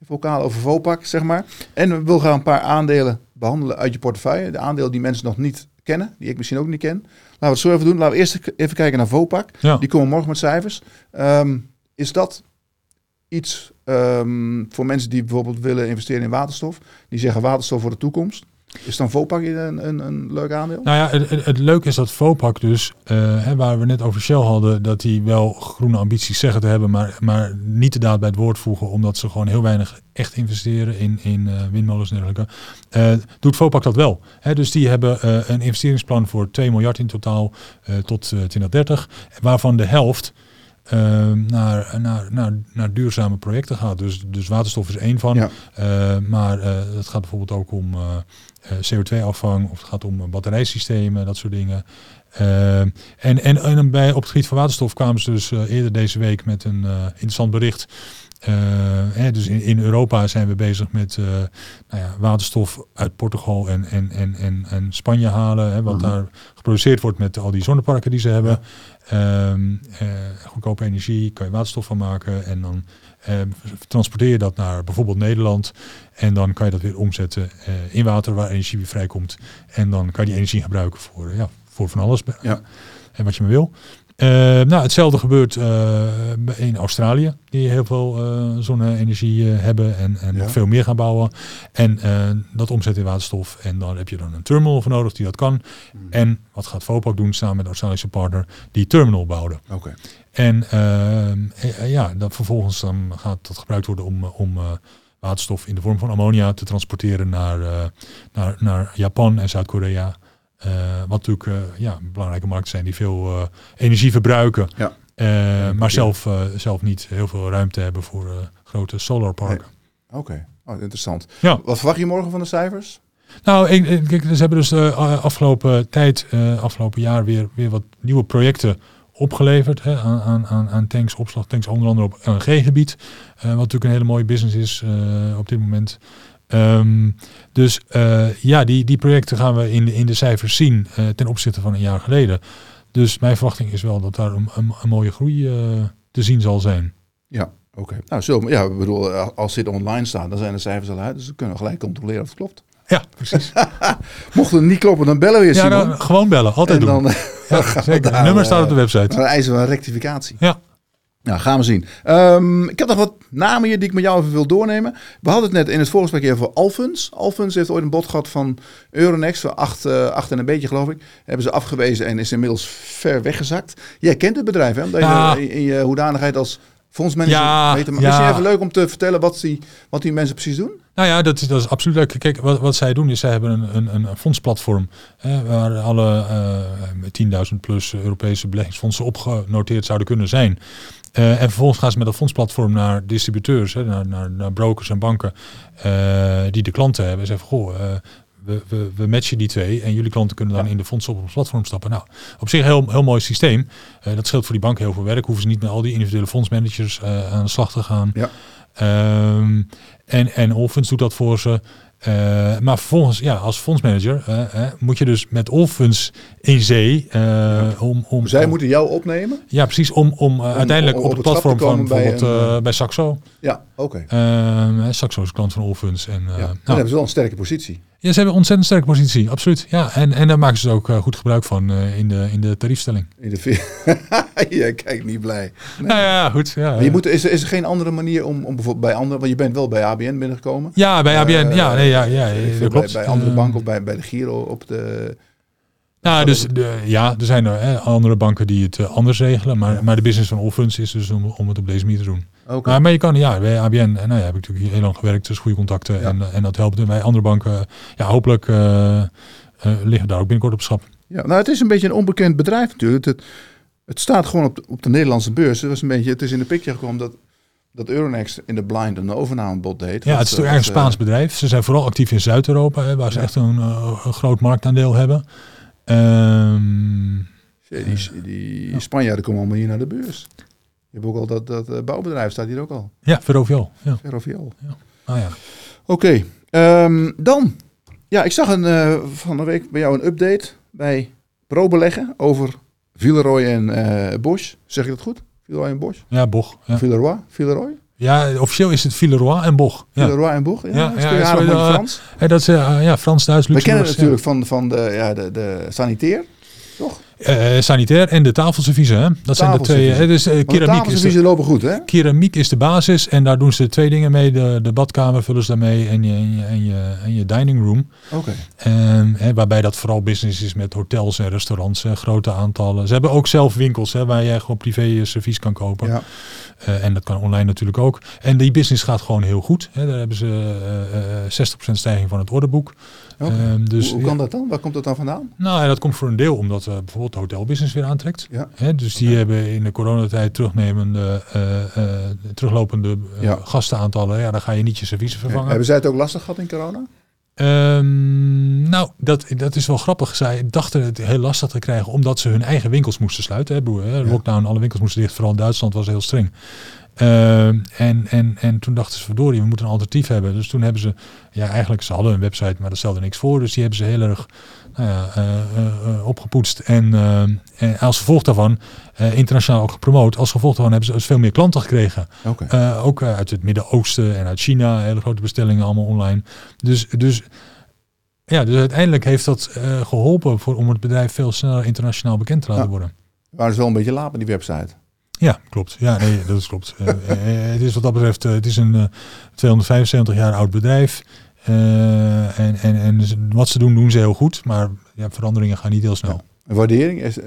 vocaal over Vopak, zeg maar. En we willen gaan een paar aandelen behandelen uit je portefeuille. De aandelen die mensen nog niet kennen, die ik misschien ook niet ken. Laten we het zo even doen. Laten we eerst even kijken naar Vopak. Die komen morgen met cijfers. Um, is dat um, voor mensen die bijvoorbeeld willen investeren in waterstof? Die zeggen waterstof voor de toekomst. Is dan Vopak een, een, een leuk aandeel? Nou ja, het, het, leuke is dat Vopak dus, uh, waar we net over Shell hadden, dat die wel groene ambities zeggen te hebben, maar, maar niet de daad bij het woord voegen, omdat ze gewoon heel weinig echt investeren in, in uh, windmolens en dergelijke. Uh, doet Vopak dat wel. Hè? Dus die hebben een investeringsplan voor 2 miljard in totaal tot 2030, waarvan de helft naar, naar, naar, naar duurzame projecten gaat. Dus, dus waterstof is één van. Ja. maar het gaat bijvoorbeeld ook om eh, CO2-afvang of het gaat om batterijsystemen, dat soort dingen. Uh, en, en, en bij, op het gebied van waterstof kwamen ze dus eerder deze week met een interessant bericht. Hè, dus in, in, Europa zijn we bezig met nou ja, waterstof uit Portugal en, en, en, en, en Spanje halen. Hè, wat mhm. daar geproduceerd wordt met al die zonneparken die ze hebben. Ja. Um, goedkope energie, kan je waterstof van maken. En dan transporteer je dat naar bijvoorbeeld Nederland. En dan kan je dat weer omzetten in water waar energie weer vrijkomt. En dan kan je die energie gebruiken voor, ja, voor van alles. Ja. En wat je maar wil. Uh, nou, hetzelfde gebeurt in Australië, die heel veel zonne-energie hebben en, en ja. nog veel meer gaan bouwen. En dat omzetten in waterstof. En dan heb je dan een terminal voor nodig die dat kan. Mm. En wat gaat Vopak doen samen met de Australische partner? Die terminal bouwen. Oké. En ja, dat vervolgens dan gaat dat gebruikt worden om, om waterstof in de vorm van ammonia te transporteren naar, uh, naar, naar Japan en Zuid-Korea. Uh, wat natuurlijk uh, ja, belangrijke markten zijn die veel energie verbruiken. Ja. maar zelf, zelf niet heel veel ruimte hebben voor grote solarparken. Nee. Oké, okay. oh, interessant. Ja. Wat verwacht je morgen van de cijfers? Nou, ik, ik, ze hebben dus de afgelopen tijd, afgelopen jaar weer, weer wat nieuwe projecten opgeleverd hè, aan, aan, aan tanks, opslagtanks, onder andere op LNG-gebied. Wat natuurlijk een hele mooie business is op dit moment. Um, dus uh, ja, die, die projecten gaan we in de, in de cijfers zien ten opzichte van een jaar geleden. Dus mijn verwachting is wel dat daar een, een, een mooie groei te zien zal zijn. Ja, oké. Okay. Nou, zo, ja, ik bedoel, als dit online staat, dan zijn de cijfers al uit. Dus we kunnen gelijk controleren of het klopt. Ja, precies. [laughs] Mocht het niet kloppen, dan bellen we je, Ja, dan, gewoon bellen. Altijd en doen. Dan, ja, [laughs] zeker. Het nummer staat op de eh, website. Dan eisen we een rectificatie. Ja. Nou, gaan we zien. Um, ik heb nog wat namen hier die ik met jou even wil doornemen. We hadden het net in het voorgesprek even over Alphons. Alphons heeft ooit een bod gehad van Euronext voor acht, uh, acht en een beetje, geloof ik. Hebben ze afgewezen en is inmiddels ver weggezakt. Jij kent het bedrijf, hè? Omdat ja. je in je hoedanigheid als fondsmanager ja, weet. Ja. Is het even leuk om te vertellen wat die, wat die mensen precies doen? Nou ja, dat is, dat is absoluut leuk. Kijk, wat, wat zij doen is, zij hebben een, een, een fondsplatform hè, waar alle uh, 10.000 plus Europese beleggingsfondsen opgenoteerd zouden kunnen zijn. Uh, en vervolgens gaan ze met dat fondsplatform naar distributeurs, hè, naar, naar, naar, brokers en banken uh, die de klanten hebben. En zeggen, goh, uh, we, we, we, matchen die twee en jullie klanten kunnen dan ja. in de fondsen op ons platform stappen. Nou, op zich een heel, heel mooi systeem. dat scheelt voor die banken heel veel werk. Hoeven ze niet met al die individuele fondsmanagers aan de slag te gaan. Ja. Um, en, en Allfunds doet dat voor ze. Uh, maar vervolgens, ja, als fondsmanager uh, moet je dus met Allfunds in zee. Om, om, Zij moeten jou opnemen? Ja, precies. Om, om, uiteindelijk op, het platform van bijvoorbeeld bij, bij Saxo. Ja, oké. Okay. Saxo is klant van Allfunds. En, ja. nou, hebben ze wel een sterke positie. Ja, ze hebben een ontzettend sterke positie, absoluut. Ja, en, en daar maken ze ook uh, goed gebruik van uh, in, de, in de tariefstelling. In de [laughs] ja, kijk, niet blij. Nee. Nou ja, goed. Ja, maar je moet, is, er, is er geen andere manier om, om bijvoorbeeld bij andere, want je bent wel bij ABN binnengekomen. Ja, bij ABN, uh, ja, nee, ja, ja, dat klopt. Bij, bij andere banken of bij, bij de Giro op de Nou, dus de, ja, er zijn er, hè, andere banken die het eh, anders regelen. Maar, maar de business van Allfunds is dus om, om het op deze manier te doen. Oké. Maar, maar je kan, ja, bij ABN, en nou ja, heb ik natuurlijk heel lang gewerkt, dus goede contacten. Ja. En, en dat helpt. En bij andere banken, ja, hopelijk eh, eh, liggen daar ook binnenkort op schap. Ja, nou, het is een beetje een onbekend bedrijf natuurlijk. Het, het staat gewoon op de, op de Nederlandse beurs. Het, was een beetje, het is in de picture gekomen dat, dat Euronext in de blind een overnamebod deed. Ja, het is eh, natuurlijk eigenlijk een Spaans bedrijf. Ze zijn vooral actief in Zuid-Europa, waar ze Ja. echt een, eh, een groot marktaandeel hebben. Eh, Die, die Spanjaarden komen allemaal hier naar de beurs. Je hebt ook al dat, dat eh, bouwbedrijf staat hier ook al. ja, Ferrovial. Ja. Ferrovial. Ah, ja. Oké, ehm, dan. Ja, ik zag een, eh, van de week bij jou een update bij ProBeleggen over Villeroy en eh Bosch. Zeg ik dat goed? Villeroy en Bosch? ja, Boch. Ja. Villeroy? Villeroy? Ja, officieel is het Villeroy en Boch. Ja. Villeroy en Bosch? Ja, Ja, dat ja, ja, is eh, Frans. En dat is eh, ja, Frans, Duits, We Luxemburg. kennen het natuurlijk van, van de, ja, de, de sanitair, Eh, sanitair en de tafelserviezen. Hè? Dat zijn de twee. Het is, eh, keramiek, is de, lopen goed, hè? keramiek is de basis en daar doen ze twee dingen mee. De, de badkamer vullen ze daarmee en je, en je, en je, en je dining room. Oké. Ehm, hè, waarbij dat vooral business is met hotels en restaurants, hè, grote aantallen. Ze hebben ook zelf winkels hè, waar je gewoon privé servies kan kopen. Ja. Eh, en dat kan online natuurlijk ook. En die business gaat gewoon heel goed. Hè. Daar hebben ze eh, eh, 60% stijging van het orderboek. Ehm, dus, hoe, hoe kan dat dan? Waar komt dat dan vandaan? Nou, ja, dat komt voor een deel omdat eh, bijvoorbeeld de hotelbusiness weer aantrekt. Ja. Hè, dus die hebben in de coronatijd terugnemende, eh, eh, teruglopende Ja. gastenaantallen. Ja, dan ga je niet je servies vervangen. Hebben zij het ook lastig gehad in corona? Ehm, nou, dat, dat is wel grappig. Zij dachten het heel lastig te krijgen omdat ze hun eigen winkels moesten sluiten. Hè, broer, hè. Lockdown, alle winkels moesten dicht. Vooral in Duitsland was heel streng. Ehm, en, en, en toen dachten ze, verdorie, we moeten een alternatief hebben. Dus toen hebben ze, ja eigenlijk, ze hadden een website, maar dat stelde niks voor. Dus die hebben ze heel erg nou ja, eh, eh, eh, opgepoetst. En, en als gevolg daarvan, eh, internationaal ook gepromoot. Als gevolg daarvan hebben ze dus veel meer klanten gekregen. Eh, ook eh, uit het Midden-Oosten en uit China, hele grote bestellingen allemaal online. Dus, dus, ja, dus uiteindelijk heeft dat eh, geholpen voor, om het bedrijf veel sneller internationaal bekend te laten Ja. worden. Waren ze wel een beetje laat met die website? Ja, klopt. Ja, nee, dat is klopt. Eh, eh, het is wat dat betreft, eh, het is een eh, 275 jaar oud bedrijf. En, en, en wat ze doen, doen ze heel goed. Maar ja, veranderingen gaan niet heel snel. Een waardering is...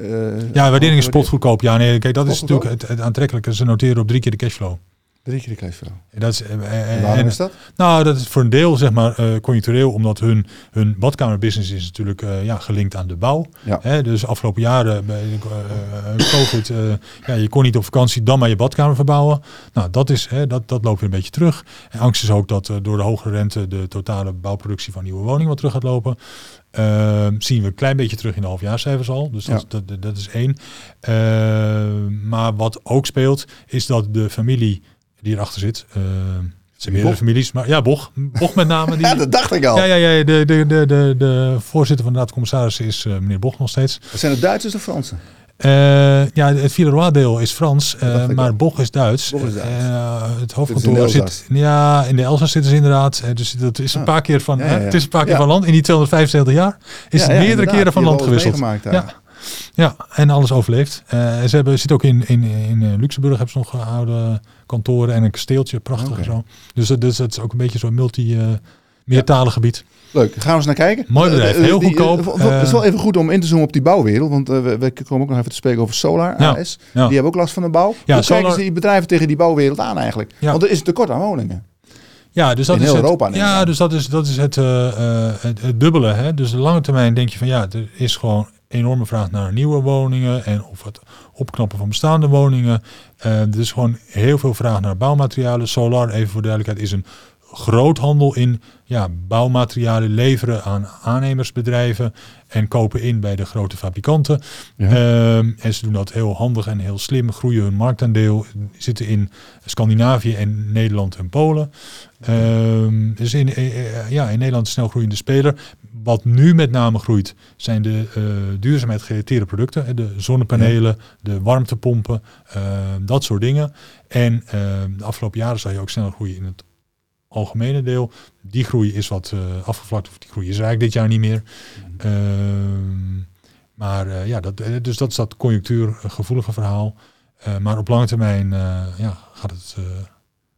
Ja, waardering is spotgoedkoop. Ja, nee, kijk, dat is natuurlijk het, het aantrekkelijke. Ze noteren op drie keer de cashflow. Drie keer de. En Dat is, eh, eh, En waarom en- is dat? Nou, dat is voor een deel zeg maar eh, conjunctureel, omdat hun, hun badkamerbusiness is natuurlijk eh, ja, gelinkt aan de bouw. Ja. Hè, dus afgelopen jaren bij eh, eh, COVID, eh, ja, je kon niet op vakantie, dan maar je badkamer verbouwen. Nou, dat, is, hè, dat, dat loopt weer een beetje terug. En angst is ook dat eh, door de hogere rente de totale bouwproductie van nieuwe woningen wat terug gaat lopen. Ehm, zien we een klein beetje terug in de halfjaarcijfers al. Dus dat, Ja. dat, dat, dat is één. Ehm, maar wat ook speelt, is dat de familie die erachter zit. ehm, het zijn meerdere families, maar ja, Boch. Boch met name. Die, [laughs] Ja, dat dacht ik al. ja, ja, ja de, de, de, de, de voorzitter van de Raad van Commissarissen is eh, meneer Boch nog steeds. Zijn het Duitsers of Fransen? Eh, ja, het Villeroy-deel is Frans, eh, maar. Boch is Duits. Boch is Duits. Eh, het hoofdkantoor zit, ja, in de Elzas zitten ze inderdaad. Eh, dus dat is een Ah. paar keer van, Ja, hè, ja, ja. het is een paar keer van land. In die 275 jaar is het meerdere keren van land gewisseld. Ja. Ja, en alles overleeft. Eh, ze hebben, zitten ook in, in, in eh, Luxemburg hebben ze nog oude kantoren en een kasteeltje, prachtig en zo. Dus, dat- dus dat is ook een beetje zo'n multi, eh meertalig gebied. Leuk, gaan we eens naar kijken. Mooi bedrijf, heel goedkoop. Het is wel even goed om in te zoomen op die bouwwereld. Want we, we komen ook nog even te spreken over Solar AS. ja. Die hebben ook last van de bouw. Ja, Hoe Solar- kijken ze die bedrijven tegen die bouwwereld aan eigenlijk? Ja. Want er is een tekort aan woningen. Ja, dus dat In is heel het, Europa, Ja, dus dat is, dat is het, het, het dubbele. Hè? Dus de lange termijn denk je van ja, er is gewoon enorme vraag naar nieuwe woningen en of het opknappen van bestaande woningen. Eh, er is gewoon heel veel vraag naar bouwmaterialen. Solar, even voor duidelijkheid, is een groothandel in ja, bouwmaterialen leveren aan aannemersbedrijven en kopen in bij de grote fabrikanten. Ja. Ehm, en ze doen dat heel handig en heel slim, groeien hun marktaandeel, zitten in Scandinavië en Nederland en Polen. Ehm, dus in, eh, eh, ja, in Nederland een snel groeiende speler. Wat nu met name groeit, zijn de uh, duurzaamheid gerelateerde producten. De zonnepanelen, de warmtepompen, uh, dat soort dingen. En uh, de afgelopen jaren zag je ook snel groeien in het algemene deel. Die groei is wat afgevlakt, of die groei is eigenlijk dit jaar niet meer. Mm. maar uh, ja, dat, dus dat is dat conjunctuurgevoelige verhaal. Maar op lange termijn ja, gaat het,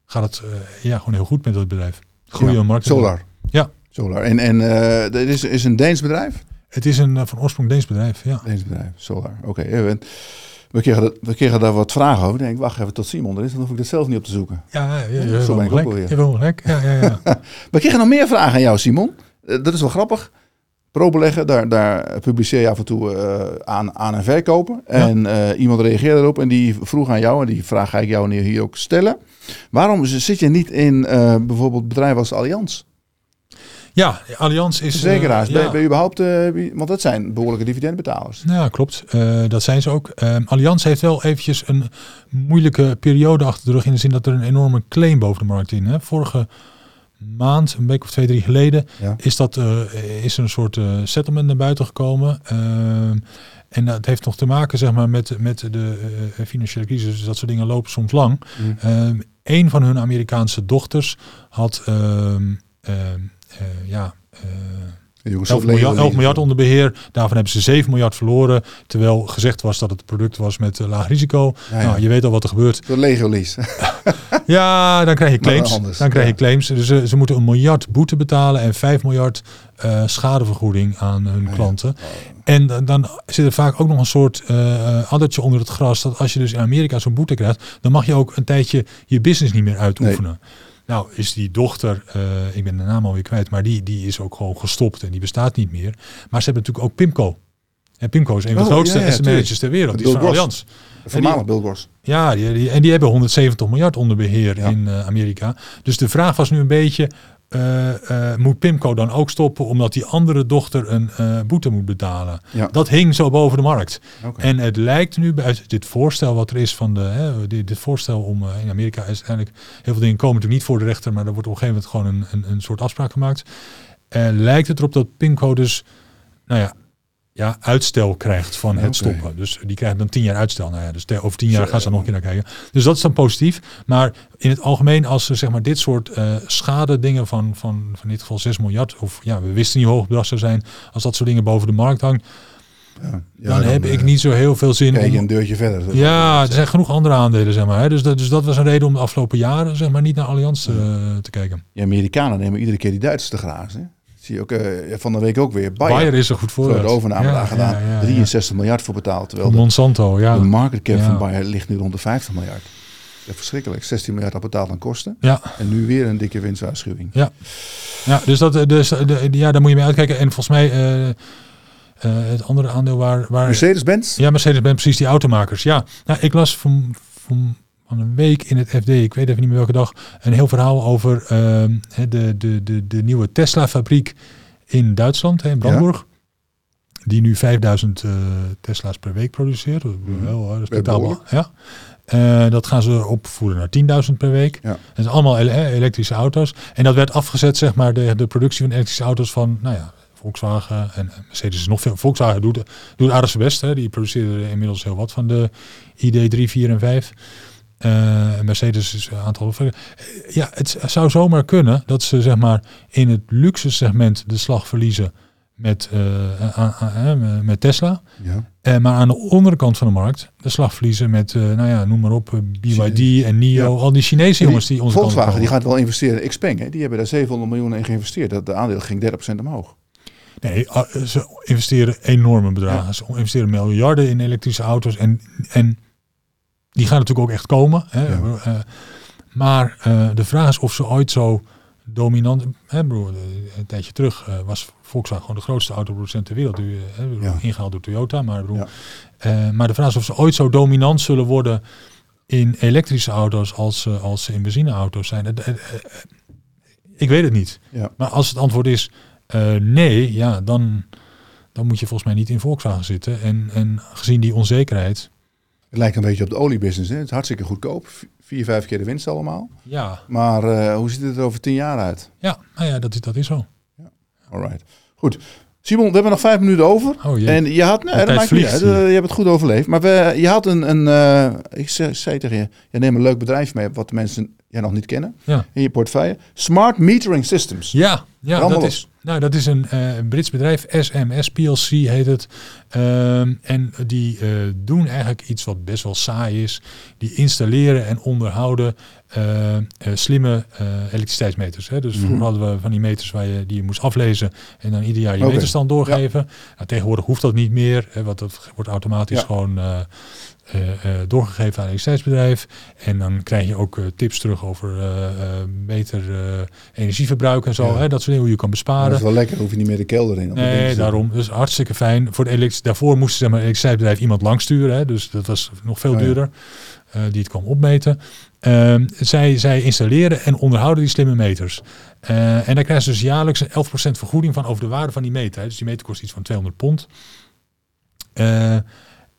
gaat het ja, gewoon heel goed met dat bedrijf. Groeien ja, markt. Solar. Ja. Solar. En, en uh, dit is, is een Deens bedrijf? Het is een van oorsprong Deens bedrijf, ja. Deens bedrijf, Solar. Oké, okay. we, kregen, we kregen daar wat vragen over. Ik denk, wacht even tot Simon er is, dan hoef ik dat zelf niet op te zoeken. Ja, ja, ja, ja zo ben ik ook alweer. Je gelijk, ja, ja, ja. [laughs] we kregen nog meer vragen aan jou, Simon. dat is wel grappig. Pro-beleggen, daar, daar publiceer je af en toe uh, aan, aan en verkopen. En uh, iemand reageerde erop en die vroeg aan jou, en die vraag ga ik jou nu hier ook stellen. Waarom zit je niet in uh, bijvoorbeeld bedrijven als Allianz? Ja, Allianz is... Verzekeraars, ja. ben, ben, je überhaupt... want dat zijn behoorlijke dividendbetalers. Ja, klopt. dat zijn ze ook. Ehm, Allianz heeft wel eventjes een moeilijke periode achter de rug... in de zin dat er een enorme claim boven de markt in. Hè. Vorige maand, een week of twee, drie geleden, is, dat, uh, is er een soort uh, settlement naar buiten gekomen. Uh, en dat heeft nog te maken zeg maar, met, met de uh, financiële crisis. Dus dat soort dingen lopen soms lang. Mm. een van hun Amerikaanse dochters had ehm, ehm, ja, 11 miljard, 11 miljard, onder beheer. Daarvan hebben ze 7 miljard verloren. Terwijl gezegd was dat het product was met uh, laag risico. Ja, Nou, je weet al wat er gebeurt. Door Lego lease. [laughs] ja, dan krijg je claims. Dan krijg je claims. Dus ze, ze moeten een miljard boete betalen en 5 miljard uh, schadevergoeding aan hun klanten. Oh. En dan, dan zit er vaak ook nog een soort uh, addertje onder het gras. Dat als je dus in Amerika zo'n boete krijgt, dan mag je ook een tijdje je business niet meer uitoefenen. Nee. Nou, is die dochter, uh, ik ben de naam alweer kwijt, maar die, die is ook gewoon gestopt en die bestaat niet meer. Maar ze hebben natuurlijk ook Pimco. En Pimco is een van de oh, grootste ja, ja, managers ter wereld. Die is van Allianz. Voormalig Bill. Ja, die, die, en die hebben 170 miljard onder beheer in uh, Amerika. Dus de vraag was nu een beetje, uh, uh, moet Pimco dan ook stoppen omdat die andere dochter een uh, boete moet betalen. Ja. Dat hing zo boven de markt. Okay. En het lijkt nu bij dit voorstel wat er is van de, hè, dit, dit, voorstel om in Amerika is uiteindelijk heel veel dingen komen natuurlijk niet voor de rechter, maar er wordt op een gegeven moment gewoon een, een, een soort afspraak gemaakt. lijkt het erop dat Pimco dus, nou ja, ja, uitstel krijgt van het stoppen. Dus die krijgen dan tien jaar uitstel. Nou ja, dus over tien jaar gaan ze dan nog een keer naar kijken. Dus dat is dan positief. Maar in het algemeen, als ze zeg maar dit soort uh, schade dingen van, van, van in dit geval 6 miljard, of ja, we wisten niet hoe hoog bedrag zou zijn, als dat soort dingen boven de markt hangt, ja, ja, dan, heb ik niet zo heel veel zin. Kijk je een deurtje verder. Ja, er zijn genoeg andere aandelen, zeg maar. Hè. Dus, dat, dus dat was een reden om de afgelopen jaren zeg maar, niet naar Allianz uh, te kijken. Ja, Amerikanen nemen iedere keer die Duitsers te grazen. Zie je ook uh, van de week ook weer. Bayer, Bayer is er goed voor. De overname ja, gedaan. Ja, ja, 63 miljard voor betaald. Terwijl Monsanto, ja. De market cap van Bayer ligt nu rond de 50 miljard. Dat verschrikkelijk. 16 miljard al betaald aan kosten. Ja. En nu weer een dikke winstwaarschuwing. Ja. Ja, dus, dat, dus de, ja, daar moet je mee uitkijken. En volgens mij... Uh, uh, het andere aandeel waar... waar Mercedes-Benz? Ja, Mercedes-Benz, precies, die automakers. Ja, nou, ik las van, van van een week in het FD, ik weet even niet meer welke dag, een heel verhaal over uh, de, de, de, de nieuwe Tesla-fabriek in Duitsland, in Brandenburg. Die nu 5000 uh, eh, Tesla's per week produceert. Dat is wel respectabel. Ja. Uh, dat gaan ze opvoeren naar 10.000 per week. Ja. Dat zijn allemaal elektrische auto's. En dat werd afgezet, zeg maar, de, de productie van elektrische auto's van, nou ja, Volkswagen en Mercedes is nog veel. Volkswagen doet, doet aardig zijn best. Hè. Die produceren inmiddels heel wat van de ID3, 4 en 5. Uh, Mercedes is een aantal. Ja, het zou zomaar kunnen dat ze zeg maar in het luxe segment de slag verliezen met, uh, met Tesla. Ja. maar aan de onderkant van de markt de slag verliezen met, nou ja, noem maar op, BYD en NIO, al die Chinese jongens die onze Volkswagen die gaat wel investeren. Xpeng, hè, die hebben daar 700 miljoen in geïnvesteerd. Dat de aandeel ging 30% omhoog. Nee, ze investeren enorme bedragen. Ze investeren miljarden in elektrische auto's en, en die gaan natuurlijk ook echt komen. Hè. Uh, maar uh, de vraag is of ze ooit zo dominant... Hè, broer, een tijdje terug uh, was Volkswagen gewoon de grootste autoproducent ter wereld. Ja. Ingehaald door Toyota. Maar, broer, ja. maar de vraag is of ze ooit zo dominant zullen worden in elektrische auto's als, als ze in benzineauto's zijn. ik weet het niet. Maar als het antwoord is nee, ja, dan, dan moet je volgens mij niet in Volkswagen zitten. En, en gezien die onzekerheid het lijkt een beetje op de oliebusiness. Hè? Het is hartstikke goedkoop. Vier, vijf keer de winst allemaal. Ja. Maar uh, hoe ziet het er over tien jaar uit? Ja, nou ja, dat is, dat is zo. Ja. Alright. Goed. Simon, we hebben nog vijf minuten over. Oh, jee. En je had, nee, dat maakt niet uit. Je hebt het goed overleefd. Maar we, je had een, een uh, ik zei, zei, tegen je, je neemt een leuk bedrijf mee, wat de mensen jij nog niet kennen, ja. in je portefeuille. Smart Metering Systems. Ja, ja dat is, Nou, dat is een, uh, Brits bedrijf, SMS PLC heet het. Ehm, en die uh, doen eigenlijk iets wat best wel saai is. Die installeren en onderhouden uh, slimme elektriciteitsmeters. Hè. Dus vroeger mhm. hadden we van die meters waar je, die je moest aflezen en dan ieder jaar je meterstand doorgeven. Nou, tegenwoordig hoeft dat niet meer, hè, want dat wordt automatisch ja. gewoon doorgegeven aan een elektriciteitsbedrijf. En dan krijg je ook tips terug over beter energieverbruik en zo. Hè, dat soort dingen, hoe je kan besparen. Dat is wel lekker, hoef je niet meer de kelder in. Nee, daarom. Dus hartstikke fijn. Voor de daarvoor moesten zeg maar, een elektriciteitsbedrijf iemand langsturen. Hè, dus dat was nog veel oh duurder. die het kwam opmeten. Ehm, zij, zij installeren en onderhouden die slimme meters. en daar krijgen ze dus jaarlijks een 11% vergoeding van over de waarde van die meter. Hè. Dus die meter kost iets van 200 pond.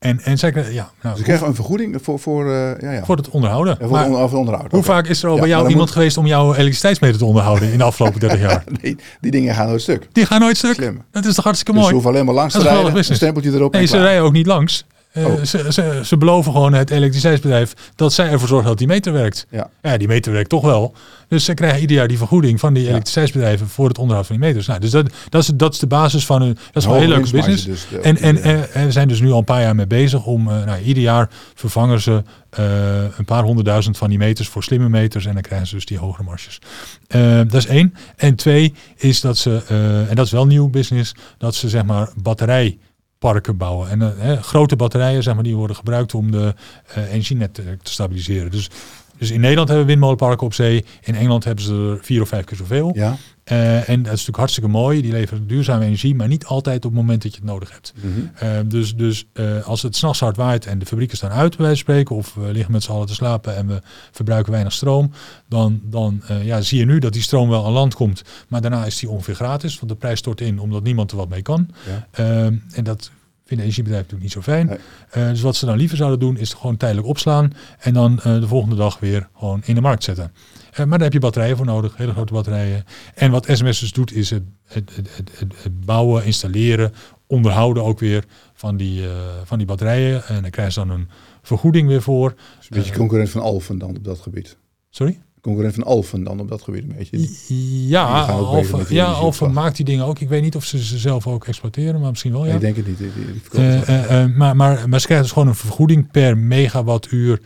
En, en zeker, ja. Nou, Ze krijgen een vergoeding voor, voor, uh, ja, ja. voor het onderhouden. Ja, voor maar, het onderhouden. Hoe vaak is er al bij jou iemand geweest om jouw elektriciteitsmeter te onderhouden in de afgelopen [laughs] 30 jaar? nee, die dingen gaan nooit stuk. Die gaan nooit stuk. Slim. Dat is toch hartstikke mooi. Dus je hoeft alleen maar langs te rijden, een stempeltje erop. Nee, ze rijden ook niet langs. Uh, oh. ze, ze, ze, beloven gewoon het elektriciteitsbedrijf dat zij ervoor zorgen dat die meter werkt. Ja. ja, die meter werkt toch wel. Dus ze krijgen ieder jaar die vergoeding van die elektriciteitsbedrijven voor het onderhoud van die meters. Nou, dus dat, dat, is, dat is de basis van een. Dat is een hele leuke business. Dus en en, en, we zijn dus nu al een paar jaar mee bezig om. Uh, nou, ieder jaar vervangen ze uh, een paar honderdduizend van die meters voor slimme meters. En dan krijgen ze dus die hogere marges. dat is één. En twee is dat ze, en dat is wel nieuw business, dat ze zeg maar batterij parken bouwen. En uh, grote batterijen zeg maar, die worden gebruikt om de uh, energienet te, te stabiliseren. Dus dus in Nederland hebben we windmolenparken op zee. In Engeland hebben ze er vier of vijf keer zoveel. Ja. Uh, en dat is natuurlijk hartstikke mooi. Die leveren duurzame energie, maar niet altijd op het moment dat je het nodig hebt. Mm -hmm. dus dus uh, als het s'nachts hard waait en de fabrieken staan uit, bij wijze spreken, of we liggen met z'n allen te slapen en we verbruiken weinig stroom, dan, dan ja, zie je nu dat die stroom wel aan land komt, maar daarna is die ongeveer gratis, want de prijs stort in omdat niemand er wat mee kan. Ja. Ehm, en dat vinden energiebedrijven natuurlijk niet zo fijn. Uh, dus wat ze dan liever zouden doen, is gewoon tijdelijk opslaan en dan uh, de volgende dag weer gewoon in de markt zetten. Uh, maar daar heb je batterijen voor nodig, hele grote batterijen. En wat SMS dus doet, is het, het, het, het bouwen, installeren, onderhouden ook weer van die, van die batterijen. En dan krijgen ze dan een vergoeding weer voor. Dus een beetje concurrent van Alphen dan op dat gebied. Sorry? Concurrent van Alphen dan op dat gebied een beetje. ja, Alphen, ja maakt die dingen ook. Ik weet niet of ze ze zelf ook exploiteren, maar misschien wel. Ja. ik denk het niet. Die, uh, uh, uh, maar, maar, maar ze krijgen dus gewoon een vergoeding per megawattuur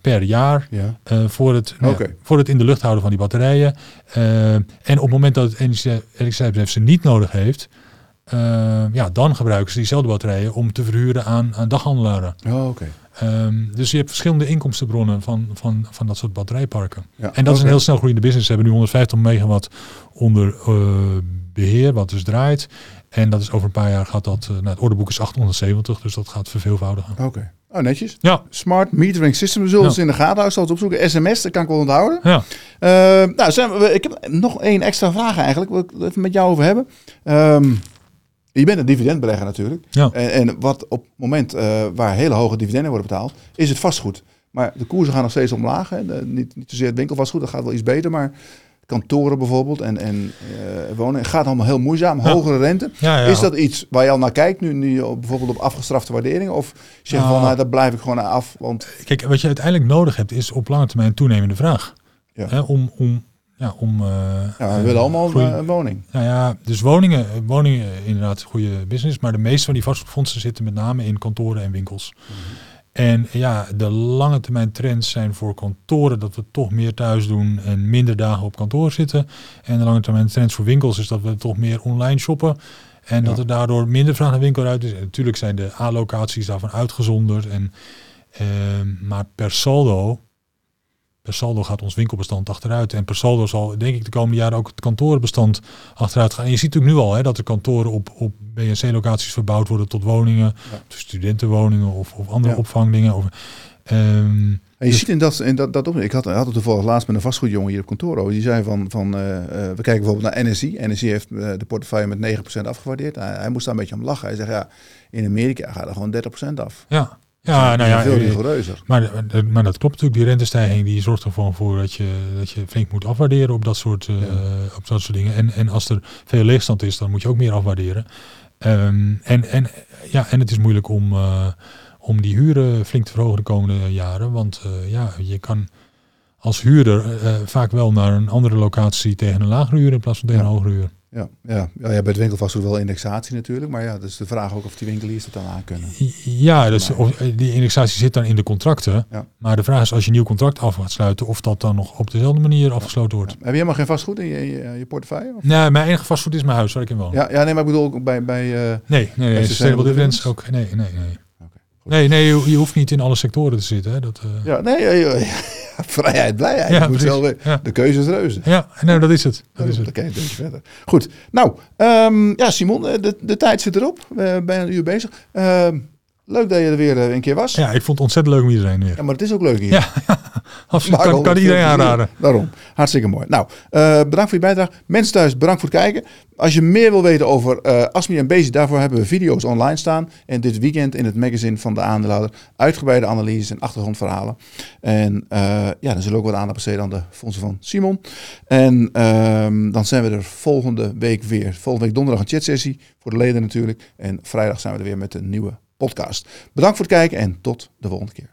per jaar ja. voor, het, okay. voor het in de lucht houden van die batterijen. en op het moment dat het elektriciteitsbedrijf ze niet nodig heeft, ja, dan gebruiken ze diezelfde batterijen om te verhuren aan, aan daghandelaren. Oh, oké. Um, dus je hebt verschillende inkomstenbronnen van, van, van dat soort batterijparken. Ja, en dat is een heel snel groeiende business. Ze hebben nu 150 megawatt onder uh, beheer, wat dus draait. En dat is over een paar jaar gaat dat, uh, nou, het orderboek is 870, dus dat gaat verveelvoudigen. Oké. Okay. Oh, netjes. Ja. Smart metering system. We zullen ja. in de gaten houden. Zal het opzoeken. SMS, dat kan ik wel onthouden. Ja. Uh, nou, zijn we, ik heb nog één extra vraag eigenlijk. Wil ik even met jou over hebben. Um, je bent een dividendbelegger natuurlijk. Ja. En, en, wat op het moment uh, waar hele hoge dividenden worden betaald, is het vastgoed. Maar de koersen gaan nog steeds omlaag. Hè. De, niet, niet zozeer het winkelvastgoed, dat gaat wel iets beter. Maar kantoren bijvoorbeeld en, en uh, wonen, het gaat allemaal heel moeizaam. Hogere rente. Ja, ja. Is dat iets waar je al naar kijkt, nu, nu bijvoorbeeld op afgestrafte waarderingen? Of zeg je van, nou, daar blijf ik gewoon af? Want... Kijk, wat je uiteindelijk nodig hebt, is op lange termijn toenemende vraag. Hè, om, om ja, om... Uh, ja, we willen allemaal een woning. Nou ja, dus woningen, woningen inderdaad goede business. Maar de meeste van die vastgoedfondsen zitten met name in kantoren en winkels. Mhm. En ja, de lange termijn trends zijn voor kantoren dat we toch meer thuis doen en minder dagen op kantoor zitten. En de lange termijn trends voor winkels is dat we toch meer online shoppen. En dat er daardoor minder vraag naar winkelruit is. En natuurlijk zijn de allocaties daarvan uitgezonderd. En, uh, maar per saldo per saldo gaat ons winkelbestand achteruit. En per saldo zal denk ik de komende jaren ook het kantorenbestand achteruit gaan. En je ziet natuurlijk nu al hè, dat de kantoren op, op BNC-locaties verbouwd worden tot woningen. Ja. studentenwoningen of, of andere ja. opvangdingen. Of, um, en je dus ziet in dat, in dat, dat op, ik had, had het toevallig laatst met een vastgoedjongen hier op kantoor over. Die zei van, van uh, uh, we kijken bijvoorbeeld naar NSI. NSI heeft uh, de portefeuille met 9% afgewaardeerd. Hij, hij, moest daar een beetje om lachen. Hij zegt ja, in Amerika gaat er gewoon 30% af. Ja. Ja, nou ja, veel rigoureuzer. Maar, maar dat klopt natuurlijk. Die rentestijging die zorgt ervoor voor dat je, dat je flink moet afwaarderen op dat soort, uh, op dat soort dingen. En, en als er veel leegstand is, dan moet je ook meer afwaarderen. Um, en, en, ja, en het is moeilijk om, uh, om die huren flink te verhogen de komende jaren. Want uh, ja, je kan als huurder vaak wel naar een andere locatie tegen een lagere huur in plaats van tegen een hogere huur. Ja, ja. ja, bij het winkelvastgoed wel indexatie natuurlijk. Maar ja, dat is de vraag ook of die winkeliers het dan aan kunnen. Ja, dus of, die indexatie zit dan in de contracten. Ja. Maar de vraag is als je een nieuw contract af gaat sluiten, of dat dan nog op dezelfde manier afgesloten wordt. Heb je helemaal geen vastgoed in je, in je, je portefeuille? Of? Nee, mijn enige vastgoed is mijn huis waar ik in woon. Ja, ja, nee, maar ik bedoel ook bij... bij eh, Nee, nee, nee. Sustainable Sustainable dividends ook. Nee, nee, nee. Nee, nee, je, je hoeft niet in alle sectoren te zitten. Hè. Dat, eh, Ja, nee, ja, ja, ja, [laughs] vrijheid, blijheid. Ja, je moet wel weer, Ja. De keuze is reuze. ja, nee, dat is het. Dat is Dan het. ik een beetje verder. Goed, nou, ehm, ja Simon, eh, de, de tijd zit erop. We zijn bijna een uur bezig. Ehm, leuk dat je er weer eh, een keer was. Ja. Ja, ik vond het ontzettend leuk om iedereen weer. maar het is ook leuk hier. Ja, Absoluut. [laughs] Maak Kan, al kan iedereen aanraden. Daarom. Hartstikke mooi. Nou, eh, bedankt voor je bijdrage. Mensen thuis, bedankt voor het kijken. Als je meer wil weten over eh Asmi en Bezi, daarvoor hebben we video's online staan. En dit weekend in het magazine van de aandeelhouder uitgebreide analyses en achtergrondverhalen. En ja, dan zullen we ook wat aandacht besteden aan de fondsen van Simon. En ehm, dan zijn we er volgende week weer. Volgende week donderdag een chatsessie voor de leden natuurlijk. En vrijdag zijn we er weer met een nieuwe podcast. Bedankt voor het kijken en tot de volgende keer.